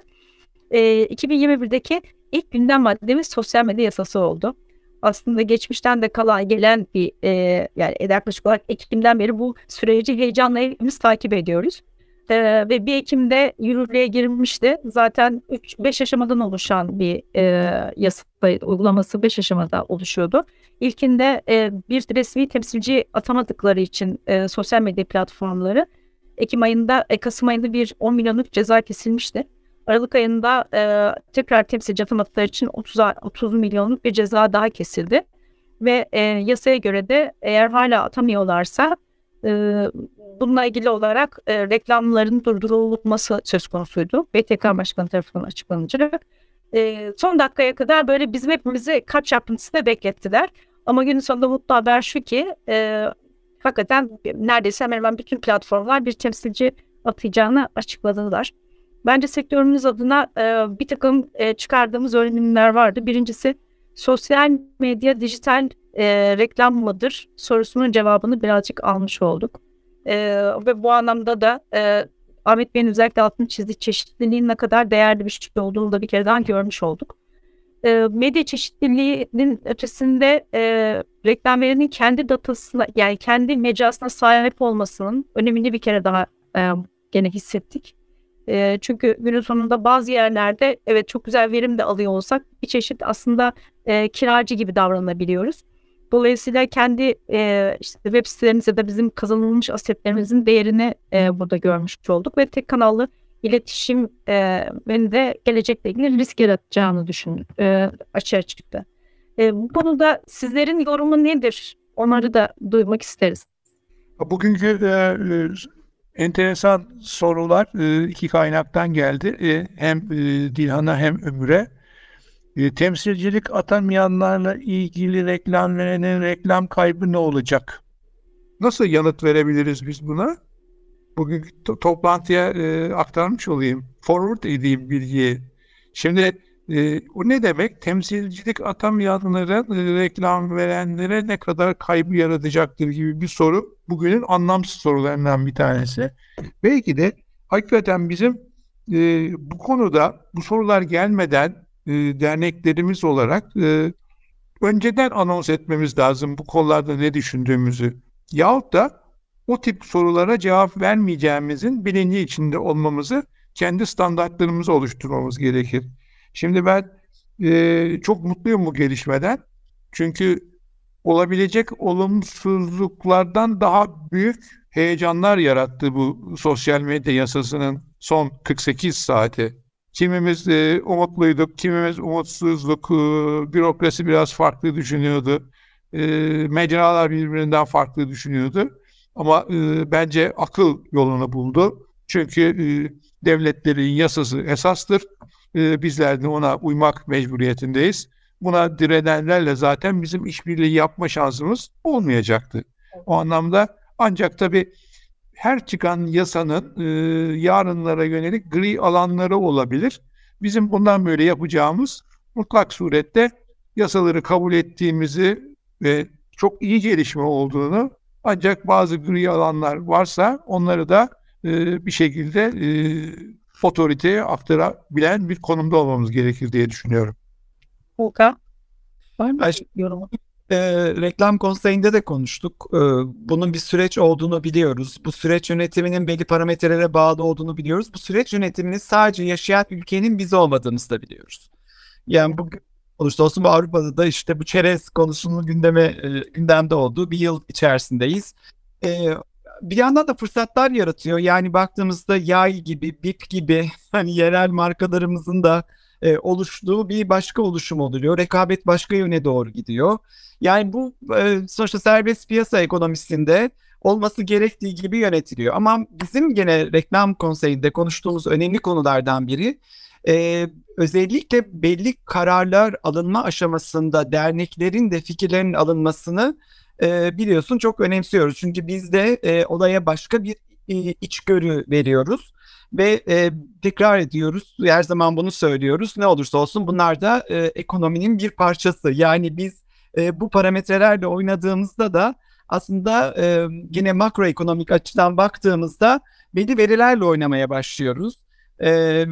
Ee, 2021'deki ilk gündem maddemiz sosyal medya yasası oldu. Aslında geçmişten de kalan gelen bir e, yani yaklaşık olarak Ekim'den beri bu süreci heyecanla hepimiz takip ediyoruz. Ee, ve 1 Ekim'de yürürlüğe girmişti. Zaten 5 aşamadan oluşan bir e, yasa uygulaması 5 aşamada oluşuyordu. İlkinde e, bir resmi temsilci atamadıkları için e, sosyal medya platformları Ekim ayında, e, Kasım ayında bir 10 milyonluk ceza kesilmişti. Aralık ayında e, tekrar temsilci atamadıkları için 30, 30 milyonluk bir ceza daha kesildi. Ve e, yasaya göre de eğer hala atamıyorlarsa e, bununla ilgili olarak reklamların durdurulması söz konusuydu. BTK Başkanı tarafından açıklanacak. Son dakikaya kadar böyle bizim hepimizi kaç yapıntısında beklettiler. Ama günün sonunda mutlu haber şu ki e, hakikaten neredeyse hemen hemen bütün platformlar bir temsilci atayacağını açıkladılar. Bence sektörümüz adına bir takım çıkardığımız öğrenimler vardı. Birincisi sosyal medya dijital e, reklam mıdır sorusunun cevabını birazcık almış olduk. E, ve bu anlamda da e, Ahmet Bey'in özellikle altını çizdiği çeşitliliğin ne kadar değerli bir şey olduğunu da bir kere daha görmüş olduk. E, medya çeşitliliğinin ötesinde e, reklam verinin kendi datasına yani kendi mecrasına sahip olmasının önemini bir kere daha e, gene hissettik. E, çünkü günün sonunda bazı yerlerde evet çok güzel verim de alıyor olsak bir çeşit aslında e, kiracı gibi davranabiliyoruz. Dolayısıyla kendi e, işte web sitelerimiz da bizim kazanılmış asetlerimizin değerini e, burada görmüş olduk ve tek kanallı iletişim e, beni de gelecekle ilgili risk yaratacağını düşündüm e, açığa çıktı. E, bu konuda sizlerin yorumu nedir? Onları da duymak isteriz. Bugünkü e, enteresan sorular e, iki kaynaktan geldi. E, hem e, Dilhan'a hem Ömür'e. E, temsilcilik atamayanlarla ilgili reklam verenin reklam kaybı ne olacak? Nasıl yanıt verebiliriz biz buna? Bugün to- toplantıya e, aktarmış olayım. Forward edeyim bilgiyi. Şimdi e, o ne demek? Temsilcilik atamayanlara, e, reklam verenlere ne kadar kaybı yaratacaktır gibi bir soru. Bugünün anlamsız sorularından bir tanesi. Belki de hakikaten bizim e, bu konuda bu sorular gelmeden e, derneklerimiz olarak e, önceden anons etmemiz lazım bu konularda ne düşündüğümüzü. Yahut da o tip sorulara cevap vermeyeceğimizin bilinci içinde olmamızı kendi standartlarımızı oluşturmamız gerekir. Şimdi ben e, çok mutluyum bu gelişmeden. Çünkü olabilecek olumsuzluklardan daha büyük heyecanlar yarattı bu sosyal medya yasasının son 48 saati. Kimimiz e, umutluyduk, kimimiz umutsuzduk, e, bürokrasi biraz farklı düşünüyordu, e, mecralar birbirinden farklı düşünüyordu. Ama e, bence akıl yolunu buldu. Çünkü e, devletlerin yasası esastır. E, bizler de ona uymak mecburiyetindeyiz. Buna direnenlerle zaten bizim işbirliği yapma şansımız olmayacaktı. O anlamda ancak tabii her çıkan yasanın e, yarınlara yönelik gri alanları olabilir. Bizim bundan böyle yapacağımız mutlak surette yasaları kabul ettiğimizi ve çok iyi gelişme olduğunu ancak bazı gri alanlar varsa onları da e, bir şekilde e, otoriteye aktarabilen bir konumda olmamız gerekir diye düşünüyorum. Volkan, var mı Ben- yorumu? E, reklam konseyinde de konuştuk. E, bunun bir süreç olduğunu biliyoruz. Bu süreç yönetiminin belli parametrelere bağlı olduğunu biliyoruz. Bu süreç yönetiminin sadece yaşayan ülkenin biz olmadığını da biliyoruz. Yani bu olursa olsun bu Avrupa'da da işte bu çerez konusunun gündeme e, gündemde olduğu bir yıl içerisindeyiz. E, bir yandan da fırsatlar yaratıyor. Yani baktığımızda Yay gibi, Bip gibi hani yerel markalarımızın da e, oluştuğu bir başka oluşum oluyor. Rekabet başka yöne doğru gidiyor. Yani bu e, sonuçta serbest piyasa ekonomisinde olması gerektiği gibi yönetiliyor. Ama bizim gene reklam konseyinde konuştuğumuz önemli konulardan biri e, özellikle belli kararlar alınma aşamasında derneklerin de fikirlerinin alınmasını e, biliyorsun çok önemsiyoruz. Çünkü biz de e, olaya başka bir e, içgörü veriyoruz ve e, tekrar ediyoruz. Her zaman bunu söylüyoruz. Ne olursa olsun bunlar da e, ekonominin bir parçası. Yani biz e, bu parametrelerle oynadığımızda da aslında e, yine makroekonomik açıdan baktığımızda belli verilerle oynamaya başlıyoruz. E,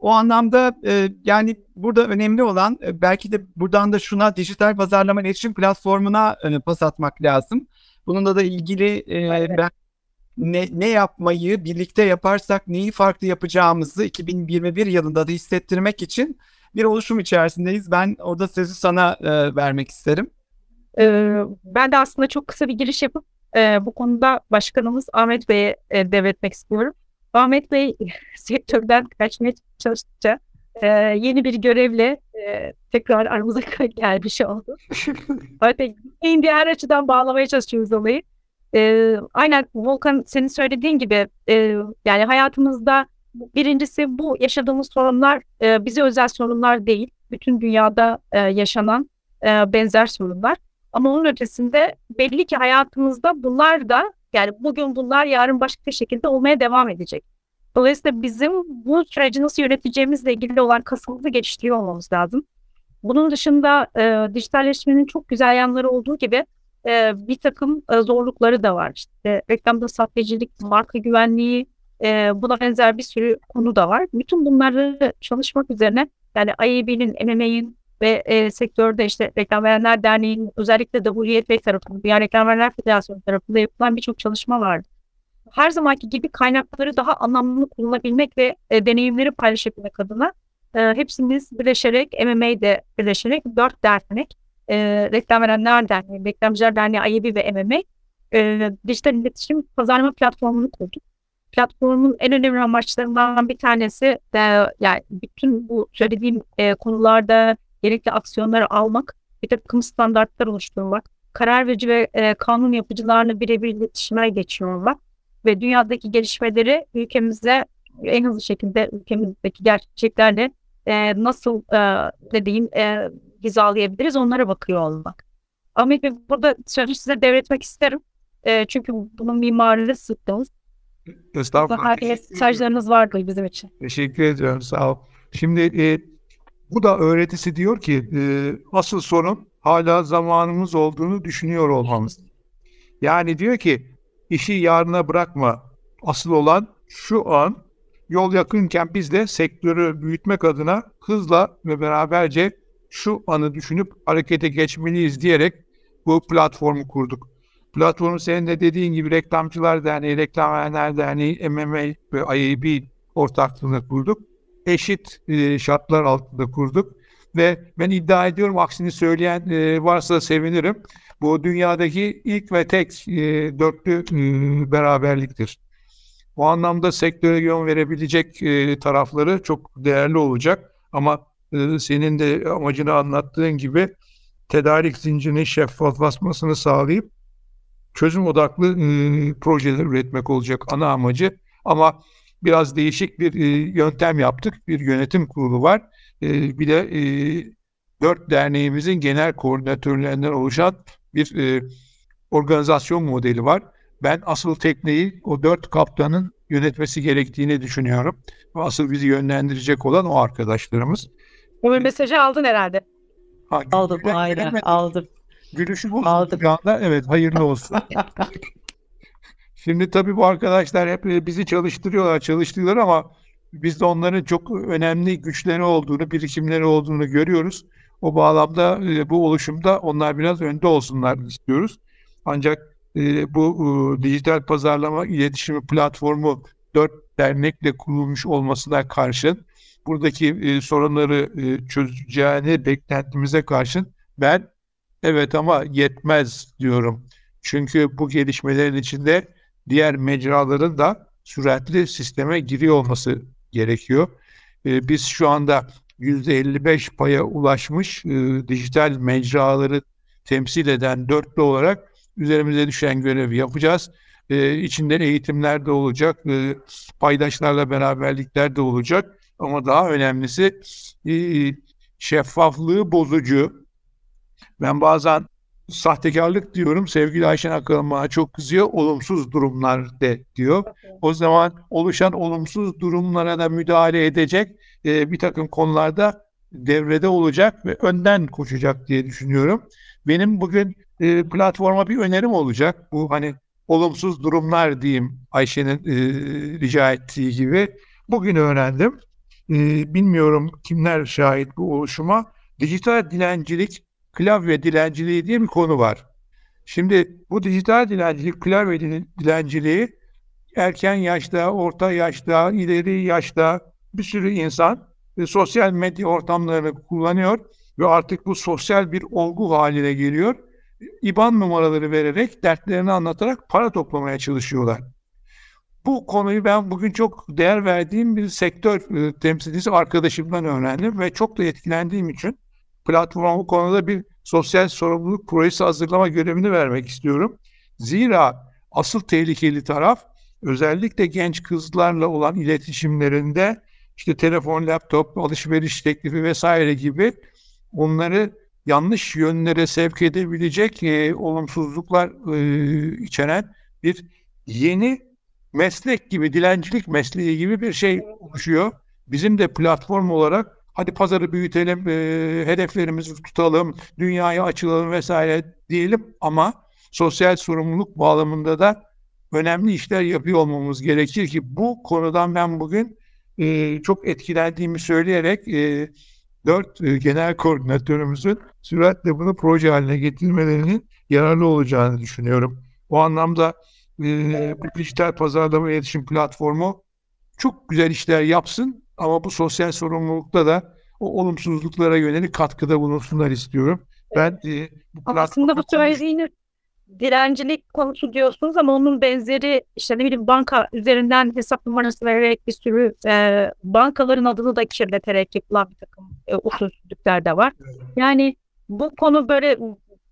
o anlamda e, yani burada önemli olan e, belki de buradan da şuna dijital pazarlama iletişim platformuna e, pas atmak lazım. Bununla da ilgili e, ben ne, ne yapmayı birlikte yaparsak neyi farklı yapacağımızı 2021 yılında da hissettirmek için bir oluşum içerisindeyiz. Ben orada sözü sana e, vermek isterim. Ee, ben de aslında çok kısa bir giriş yapıp e, bu konuda başkanımız Ahmet Bey'e e, devretmek istiyorum. Ahmet Bey <laughs> sektörden kaçmaya çalıştıkça e, yeni bir görevle e, tekrar aramıza <laughs> gelmiş oldu. <laughs> Ahmet Bey en diğer açıdan bağlamaya çalışıyoruz olayı. E, aynen Volkan senin söylediğin gibi e, yani hayatımızda birincisi bu yaşadığımız sorunlar e, bize özel sorunlar değil. Bütün dünyada e, yaşanan e, benzer sorunlar. Ama onun ötesinde belli ki hayatımızda bunlar da yani bugün bunlar yarın başka şekilde olmaya devam edecek. Dolayısıyla bizim bu süreci nasıl yöneteceğimizle ilgili olan kasımızı geliştiriyor olmamız lazım. Bunun dışında e, dijitalleşmenin çok güzel yanları olduğu gibi e, bir takım e, zorlukları da var. İşte reklamda sahtecilik, marka güvenliği, E, buna benzer bir sürü konu da var. Bütün bunları çalışmak üzerine yani IAB'nin, MMA'in ve e, sektörde işte Reklam Verenler Derneği'nin özellikle de Hurriyet Bey tarafından, Dünya Reklam Verenler Federasyonu tarafından yapılan birçok çalışma vardı. Her zamanki gibi kaynakları daha anlamlı kullanabilmek ve e, deneyimleri paylaşabilmek adına e, hepsimiz birleşerek, MMA'de birleşerek dört dernek, e, Reklam Verenler Derneği, Reklamcılar Derneği, IAB ve MMA e, dijital iletişim pazarlama platformunu kurduk. Platformun en önemli amaçlarından bir tanesi de yani bütün bu söylediğim e, konularda gerekli aksiyonları almak, bir takım standartlar oluşturmak, karar verici ve e, kanun yapıcılarla birebir iletişime geçiyor olmak ve dünyadaki gelişmeleri ülkemizde en hızlı şekilde ülkemizdeki gerçeklerle e, nasıl e, dediğim e, hizalayabiliriz onlara bakıyor olmak. Ahmet Bey burada sözü size devretmek isterim. E, çünkü bunun mimarisi sıktığımız. Estağfurullah. Mesajlarınız vardı bizim için. Teşekkür ediyorum. Sağ ol. Şimdi e, bu da öğretisi diyor ki e, asıl sorun hala zamanımız olduğunu düşünüyor olmamız. Yani diyor ki işi yarına bırakma. Asıl olan şu an yol yakınken biz de sektörü büyütmek adına hızla ve beraberce şu anı düşünüp harekete geçmeliyiz diyerek bu platformu kurduk. Platformu senin de dediğin gibi Reklamcılar Derneği, Reklam Verenler Derneği, MMA ve IAB ortaklığında kurduk. Eşit e, şartlar altında kurduk. Ve ben iddia ediyorum aksini söyleyen e, varsa sevinirim. Bu dünyadaki ilk ve tek e, dörtlü beraberliktir. Bu anlamda sektöre yön verebilecek e, tarafları çok değerli olacak. Ama e, senin de amacını anlattığın gibi tedarik zincirinin şeffaflaşmasını sağlayıp çözüm odaklı e, projeler üretmek olacak ana amacı. Ama biraz değişik bir e, yöntem yaptık. Bir yönetim kurulu var. E, bir de e, dört derneğimizin genel koordinatörlerinden oluşan bir e, organizasyon modeli var. Ben asıl tekneyi o dört kaptanın yönetmesi gerektiğini düşünüyorum. Ve asıl bizi yönlendirecek olan o arkadaşlarımız. Bu mesajı aldın herhalde. Ha, aldım, aynen, aldım. Gülüşü bu aldım. anda. Evet, hayırlı olsun. <laughs> Şimdi tabii bu arkadaşlar hep e, bizi çalıştırıyorlar, çalıştırıyorlar ama biz de onların çok önemli güçleri olduğunu, birikimleri olduğunu görüyoruz. O bağlamda e, bu oluşumda onlar biraz önde olsunlar istiyoruz. Ancak e, bu dijital pazarlama iletişimi platformu dört dernekle kurulmuş olmasına karşın buradaki sorunları çözeceğini beklentimize karşın ben evet ama yetmez diyorum. Çünkü bu gelişmelerin içinde diğer mecraların da süratli sisteme giriyor olması gerekiyor. E, biz şu anda %55 paya ulaşmış e, dijital mecraları temsil eden dörtlü olarak üzerimize düşen görevi yapacağız. E, içinde eğitimler de olacak, e, paydaşlarla beraberlikler de olacak. Ama daha önemlisi e, şeffaflığı bozucu. Ben bazen sahtekarlık diyorum. Sevgili Ayşen Akalın bana çok kızıyor. Olumsuz durumlar de diyor. O zaman oluşan olumsuz durumlara da müdahale edecek e, bir takım konularda devrede olacak ve önden koşacak diye düşünüyorum. Benim bugün e, platforma bir önerim olacak. Bu hani olumsuz durumlar diyeyim Ayşe'nin e, rica ettiği gibi. Bugün öğrendim. E, bilmiyorum kimler şahit bu oluşuma. Dijital dilencilik klavye dilenciliği diye bir konu var. Şimdi bu dijital dilencilik, klavye dilenciliği erken yaşta, orta yaşta, ileri yaşta bir sürü insan e, sosyal medya ortamlarını kullanıyor ve artık bu sosyal bir olgu haline geliyor. İban numaraları vererek, dertlerini anlatarak para toplamaya çalışıyorlar. Bu konuyu ben bugün çok değer verdiğim bir sektör e, temsilcisi arkadaşımdan öğrendim ve çok da etkilendiğim için platforma bu konuda bir sosyal sorumluluk projesi hazırlama görevini vermek istiyorum. Zira asıl tehlikeli taraf özellikle genç kızlarla olan iletişimlerinde işte telefon, laptop, alışveriş teklifi vesaire gibi onları yanlış yönlere sevk edebilecek e, olumsuzluklar e, içeren bir yeni meslek gibi, dilencilik mesleği gibi bir şey oluşuyor. Bizim de platform olarak hadi pazarı büyütelim, e, hedeflerimizi tutalım, dünyaya açılalım vesaire diyelim ama sosyal sorumluluk bağlamında da önemli işler yapıyor olmamız gerekir ki bu konudan ben bugün e, çok etkilendiğimi söyleyerek e, dört e, genel koordinatörümüzün süratle bunu proje haline getirmelerinin yararlı olacağını düşünüyorum. O anlamda e, bu dijital pazarlama iletişim platformu çok güzel işler yapsın ama bu sosyal sorumlulukta da o olumsuzluklara yönelik katkıda bulunsunlar istiyorum. Ben e, bu aslında bu söylediğini dilencilik konusu diyorsunuz ama onun benzeri işte ne bileyim banka üzerinden hesap numarası vererek bir sürü e, bankaların adını da kirleterek yapılan bir takım e, usulsüzlükler de var. Yani bu konu böyle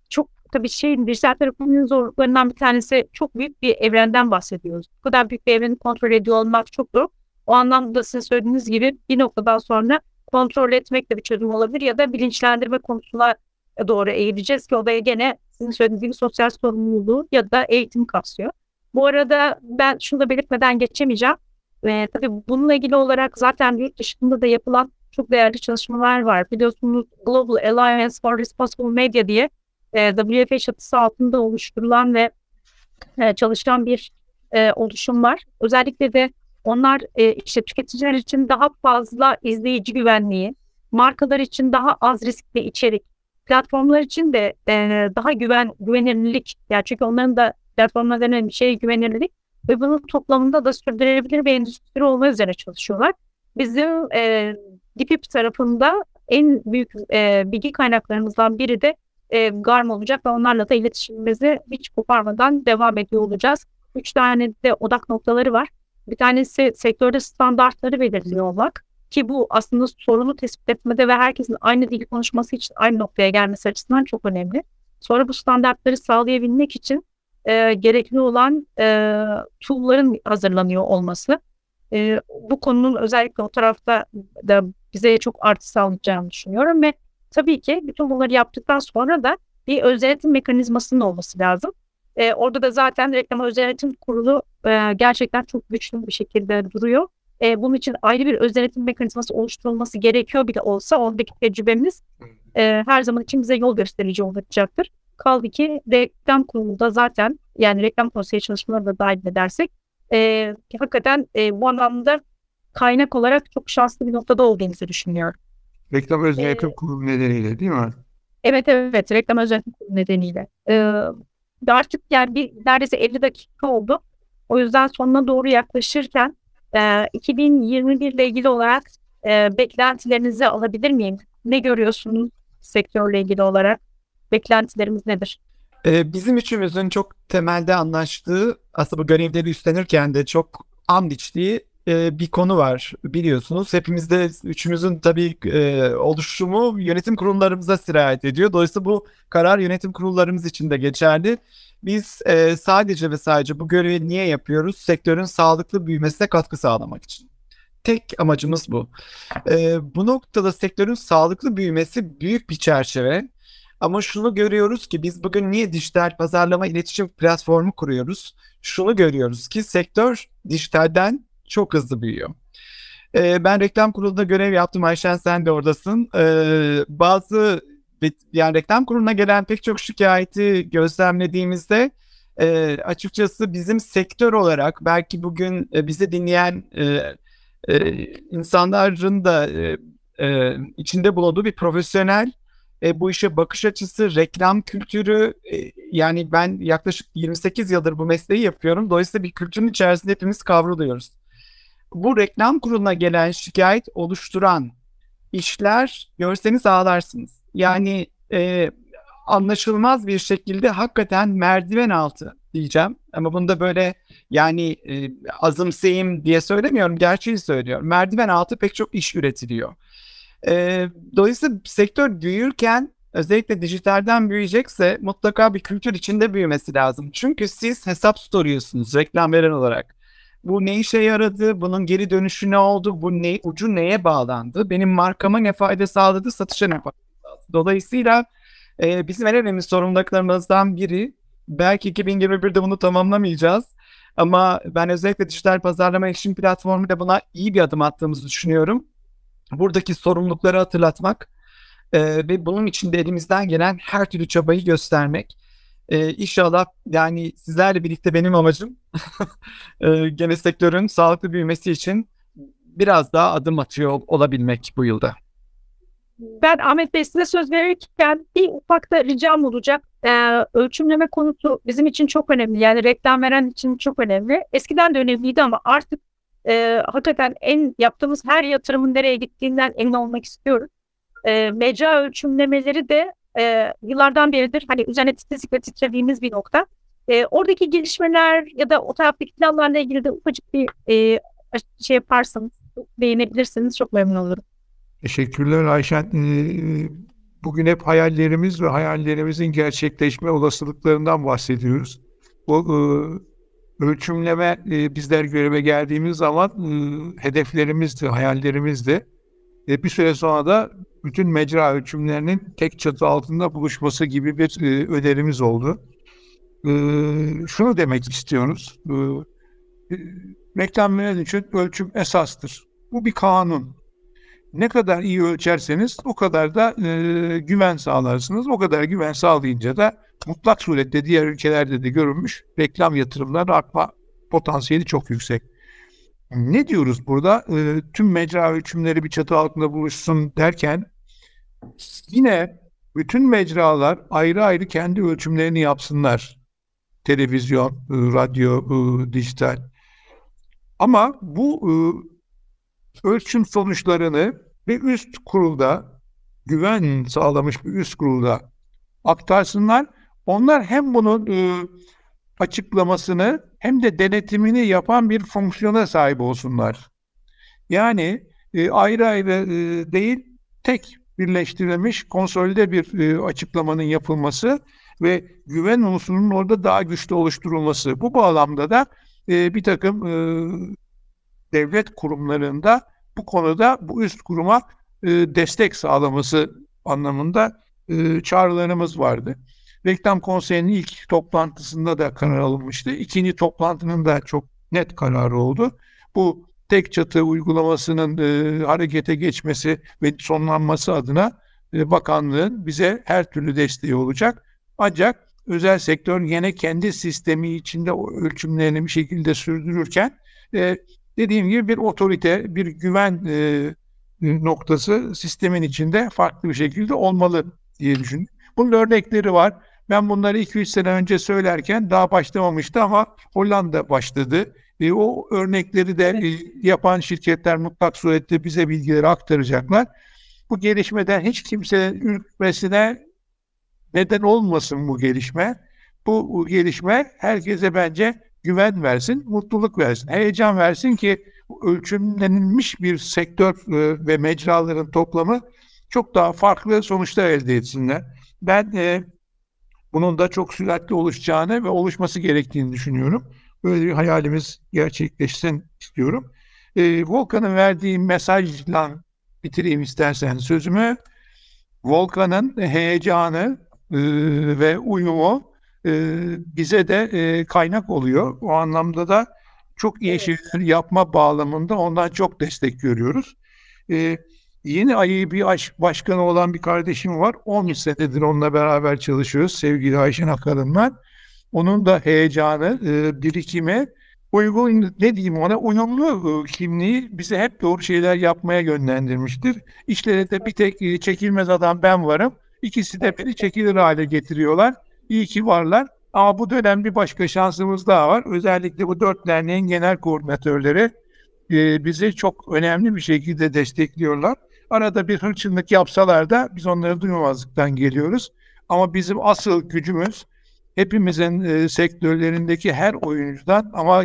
çok tabii şey dijital tarafının zorluklarından bir tanesi çok büyük bir evrenden bahsediyoruz. Bu kadar büyük bir evreni kontrol ediyor olmak çok zor. O anlamda sizin söylediğiniz gibi bir noktadan sonra kontrol etmek de bir çözüm olabilir ya da bilinçlendirme konusuna doğru eğileceğiz ki o da gene sizin söylediğiniz gibi sosyal sorumluluğu ya da eğitim kapsıyor. Bu arada ben şunu da belirtmeden geçemeyeceğim. Ee, tabii bununla ilgili olarak zaten yurt dışında da yapılan çok değerli çalışmalar var. Biliyorsunuz Global Alliance for Responsible Media diye e, WFA çatısı altında oluşturulan ve e, çalışan bir e, oluşum var. Özellikle de onlar e, işte tüketiciler için daha fazla izleyici güvenliği, markalar için daha az riskli içerik, platformlar için de e, daha güven güvenilirlik, yani çünkü onların da platformlardan önemli şey güvenilirlik ve bunun toplamında da sürdürülebilir bir endüstri olma üzerine çalışıyorlar. Bizim e, DİPİP tarafında en büyük e, bilgi kaynaklarımızdan biri de e, GARM olacak ve onlarla da iletişimimizi hiç koparmadan devam ediyor olacağız. Üç tane de odak noktaları var. Bir tanesi sektörde standartları belirliyor olmak ki bu aslında sorunu tespit etmede ve herkesin aynı dili konuşması için aynı noktaya gelmesi açısından çok önemli. Sonra bu standartları sağlayabilmek için e, gerekli olan e, tool'ların hazırlanıyor olması. E, bu konunun özellikle o tarafta da bize çok artı sağlayacağını düşünüyorum ve tabii ki bütün bunları yaptıktan sonra da bir özel mekanizmasının olması lazım. E, orada da zaten reklam özel kurulu e, gerçekten çok güçlü bir şekilde duruyor. E, bunun için ayrı bir öz denetim mekanizması oluşturulması gerekiyor bile olsa oradaki tecrübemiz e, her zaman için bize yol gösterici olacaktır. Kaldı ki reklam kurulunda zaten yani reklam konseyi çalışmaları da dahil edersek e, hakikaten e, bu anlamda kaynak olarak çok şanslı bir noktada olduğumuzu düşünüyorum. Reklam öz yönetim ee, kurulu nedeniyle değil mi? Evet evet reklam öz yönetim kurulu nedeniyle. Ee, artık yani bir neredeyse 50 dakika oldu. O yüzden sonuna doğru yaklaşırken e, 2021 ile ilgili olarak e, beklentilerinizi alabilir miyim? Ne görüyorsunuz sektörle ilgili olarak? Beklentilerimiz nedir? Ee, bizim üçümüzün çok temelde anlaştığı aslında bu görevleri üstlenirken de çok and içtiği e, bir konu var biliyorsunuz. Hepimizde üçümüzün tabii e, oluşumu yönetim kurullarımıza sirayet ediyor. Dolayısıyla bu karar yönetim kurullarımız için de geçerli. Biz e, sadece ve sadece bu görevi niye yapıyoruz? Sektörün sağlıklı büyümesine katkı sağlamak için. Tek amacımız bu. E, bu noktada sektörün sağlıklı büyümesi büyük bir çerçeve. Ama şunu görüyoruz ki biz bugün niye dijital pazarlama iletişim platformu kuruyoruz? Şunu görüyoruz ki sektör dijitalden çok hızlı büyüyor. Ee, ben reklam kurulunda görev yaptım. Ayşen sen de oradasın. Ee, bazı yani reklam kuruluna gelen pek çok şikayeti gözlemlediğimizde e, açıkçası bizim sektör olarak belki bugün e, bizi dinleyen e, e, insanların da e, e, içinde bulunduğu bir profesyonel e, bu işe bakış açısı, reklam kültürü e, yani ben yaklaşık 28 yıldır bu mesleği yapıyorum. Dolayısıyla bir kültürün içerisinde hepimiz kavruluyoruz. Bu reklam kuruluna gelen şikayet oluşturan işler görseniz ağlarsınız. Yani e, anlaşılmaz bir şekilde hakikaten merdiven altı diyeceğim. Ama bunu da böyle yani e, azımsayayım diye söylemiyorum. Gerçeği söylüyorum. Merdiven altı pek çok iş üretiliyor. E, dolayısıyla sektör büyürken özellikle dijitalden büyüyecekse mutlaka bir kültür içinde büyümesi lazım. Çünkü siz hesap soruyorsunuz reklam veren olarak. Bu ne işe yaradı? Bunun geri dönüşü ne oldu? Bu ne, ucu neye bağlandı? Benim markama ne fayda sağladı? Satışa ne fayda Dolayısıyla e, bizim en önemli sorumluluklarımızdan biri belki 2021'de bunu tamamlamayacağız. Ama ben özellikle dijital pazarlama iletişim platformu da buna iyi bir adım attığımızı düşünüyorum. Buradaki sorumlulukları hatırlatmak e, ve bunun için de elimizden gelen her türlü çabayı göstermek. E, inşallah yani sizlerle birlikte benim amacım <laughs> e, gene sektörün sağlıklı büyümesi için biraz daha adım atıyor olabilmek bu yılda. Ben Ahmet Bey size söz verirken bir ufak da ricam olacak. Ee, ölçümleme konusu bizim için çok önemli. Yani reklam veren için çok önemli. Eskiden de önemliydi ama artık e, hakikaten en yaptığımız her yatırımın nereye gittiğinden emin olmak istiyoruz. E, mecra ölçümlemeleri de e, yıllardan beridir hani üzerine titizlik ve titrediğimiz bir nokta. E, oradaki gelişmeler ya da o taraftaki planlarla ilgili de ufacık bir e, şey yaparsanız değinebilirsiniz çok memnun olurum. Teşekkürler Ayşen. Bugün hep hayallerimiz ve hayallerimizin gerçekleşme olasılıklarından bahsediyoruz. Bu ölçümleme bizler göreve geldiğimiz zaman hedeflerimizdi, hayallerimizdi. Bir süre sonra da bütün mecra ölçümlerinin tek çatı altında buluşması gibi bir önerimiz oldu. Şunu demek istiyoruz. Reklam için ölçüm esastır. Bu bir kanun ne kadar iyi ölçerseniz o kadar da e, güven sağlarsınız. O kadar güven sağlayınca da mutlak surette diğer ülkelerde de görülmüş reklam yatırımları artma potansiyeli çok yüksek. Ne diyoruz burada? E, tüm mecra ölçümleri bir çatı altında buluşsun derken yine bütün mecralar ayrı ayrı kendi ölçümlerini yapsınlar. Televizyon, e, radyo, e, dijital. Ama bu e, ölçüm sonuçlarını bir üst kurulda güven sağlamış bir üst kurulda aktarsınlar. Onlar hem bunun açıklamasını hem de denetimini yapan bir fonksiyona sahip olsunlar. Yani e, ayrı ayrı e, değil tek birleştirilmiş konsolide bir e, açıklamanın yapılması ve güven unsurunun orada daha güçlü oluşturulması. Bu bağlamda da e, bir takım e, devlet kurumlarında bu konuda bu üst kuruma e, destek sağlaması anlamında e, çağrılarımız vardı. Reklam Konseyi'nin ilk toplantısında da karar alınmıştı. İkinci toplantının da çok net kararı oldu. Bu tek çatı uygulamasının e, harekete geçmesi ve sonlanması adına e, bakanlığın bize her türlü desteği olacak. Ancak özel sektör yine kendi sistemi içinde ölçümlerini bir şekilde sürdürürken e, dediğim gibi bir otorite, bir güven e, noktası sistemin içinde farklı bir şekilde olmalı diye düşündüm. Bunun örnekleri var. Ben bunları 2-3 sene önce söylerken daha başlamamıştı ama Hollanda başladı. E, o örnekleri de e, yapan şirketler mutlak surette bize bilgileri aktaracaklar. Bu gelişmeden hiç kimsenin ürkmesine neden olmasın bu gelişme. Bu, bu gelişme herkese bence güven versin, mutluluk versin, heyecan versin ki ölçümlenilmiş bir sektör e, ve mecraların toplamı çok daha farklı sonuçlar elde etsinler. Ben e, bunun da çok süratli oluşacağını ve oluşması gerektiğini düşünüyorum. Böyle bir hayalimiz gerçekleşsin istiyorum. E, Volkan'ın verdiği mesajla bitireyim istersen sözümü. Volkan'ın heyecanı e, ve uyumu e, bize de e, kaynak oluyor. O anlamda da çok iyi şeyler yapma bağlamında ondan çok destek görüyoruz. E, yeni ayı bir aşk başkanı olan bir kardeşim var. 10 senedir onunla beraber çalışıyoruz sevgili Ayşen Akar'ınla. Onun da heyecanı, e, birikimi, uygun ne diyeyim ona uyumlu kimliği bize hep doğru şeyler yapmaya yönlendirmiştir. İşleri de bir tek çekilmez adam ben varım. İkisi de beni çekilir hale getiriyorlar. İyi ki varlar. Ama bu dönem bir başka şansımız daha var. Özellikle bu dört derneğin genel koordinatörleri e, bizi çok önemli bir şekilde destekliyorlar. Arada bir hırçınlık yapsalar da biz onları duymamazlıktan geliyoruz. Ama bizim asıl gücümüz hepimizin e, sektörlerindeki her oyuncudan ama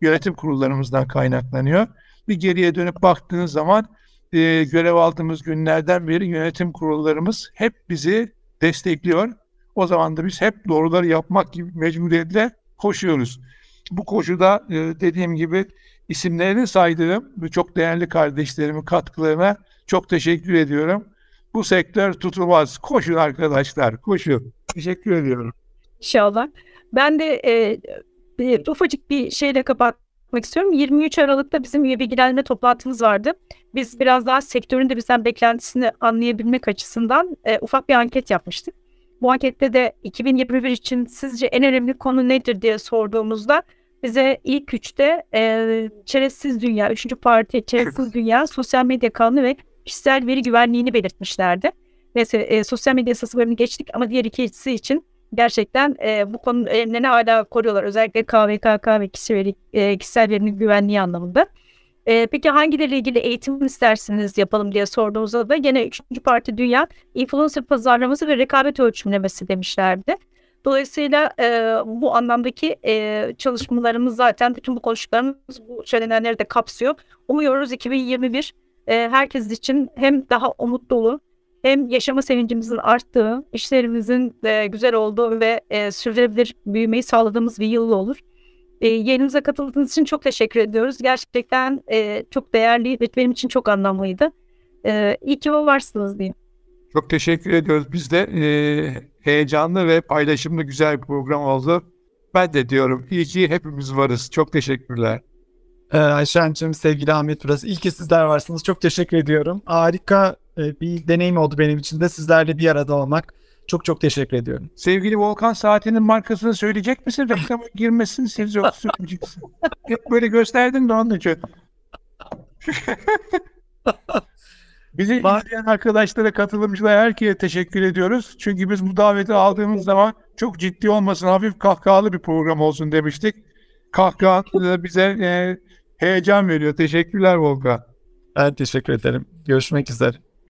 yönetim kurullarımızdan kaynaklanıyor. Bir geriye dönüp baktığınız zaman e, görev aldığımız günlerden beri yönetim kurullarımız hep bizi destekliyor o zaman da biz hep doğruları yapmak gibi mecburiyetle koşuyoruz. Bu koşuda e, dediğim gibi isimlerini saydığım ve çok değerli kardeşlerimin katkılarına çok teşekkür ediyorum. Bu sektör tutulmaz. Koşun arkadaşlar, koşun. Teşekkür ediyorum. İnşallah. Ben de e, bir, ufacık bir şeyle kapatmak istiyorum. 23 Aralık'ta bizim üye bilgilendirme toplantımız vardı. Biz biraz daha sektörün de bizden beklentisini anlayabilmek açısından e, ufak bir anket yapmıştık. Bu ankette de 2021 için sizce en önemli konu nedir diye sorduğumuzda bize ilk üçte e, çerezsiz dünya, üçüncü parti çerezsiz <laughs> dünya, sosyal medya kanunu ve kişisel veri güvenliğini belirtmişlerdi. Neyse e, sosyal medya yasası bölümünü geçtik ama diğer ikisi için gerçekten e, bu konunun önemlerini hala koruyorlar. Özellikle KVKK ve kişi veri, e, kişisel verinin güvenliği anlamında. E, peki hangileriyle ilgili eğitim istersiniz yapalım diye sorduğumuzda da gene üçüncü parti dünya influencer pazarlaması ve rekabet ölçümlemesi demişlerdi. Dolayısıyla e, bu anlamdaki e, çalışmalarımız zaten bütün bu konuştuklarımız bu söylenenleri de kapsıyor. Umuyoruz 2021 e, herkes için hem daha umut dolu hem yaşama sevincimizin arttığı, işlerimizin e, güzel olduğu ve e, sürdürülebilir büyümeyi sağladığımız bir yıl olur. E, yayınımıza katıldığınız için çok teşekkür ediyoruz. Gerçekten e, çok değerli ve benim için çok anlamlıydı. E, iyi ki varsınız diyeyim. Çok teşekkür ediyoruz. Biz de e, heyecanlı ve paylaşımlı güzel bir program oldu. Ben de diyorum iyi ki hepimiz varız. Çok teşekkürler. Ee, Ayşen'cim, sevgili Ahmet Burası. İyi ki sizler varsınız. Çok teşekkür ediyorum. Harika e, bir deneyim oldu benim için de sizlerle bir arada olmak. Çok çok teşekkür ediyorum. Sevgili Volkan saatinin markasını söyleyecek misin? Reklama girmesin siz yok söyleyeceksin. Hep böyle gösterdin de onun için. <laughs> Bizi izleyen arkadaşlara, katılımcılara herkese teşekkür ediyoruz. Çünkü biz bu daveti aldığımız zaman çok ciddi olmasın, hafif kahkahalı bir program olsun demiştik. Kahkaha bize e, heyecan veriyor. Teşekkürler Volkan. Ben teşekkür ederim. Görüşmek üzere.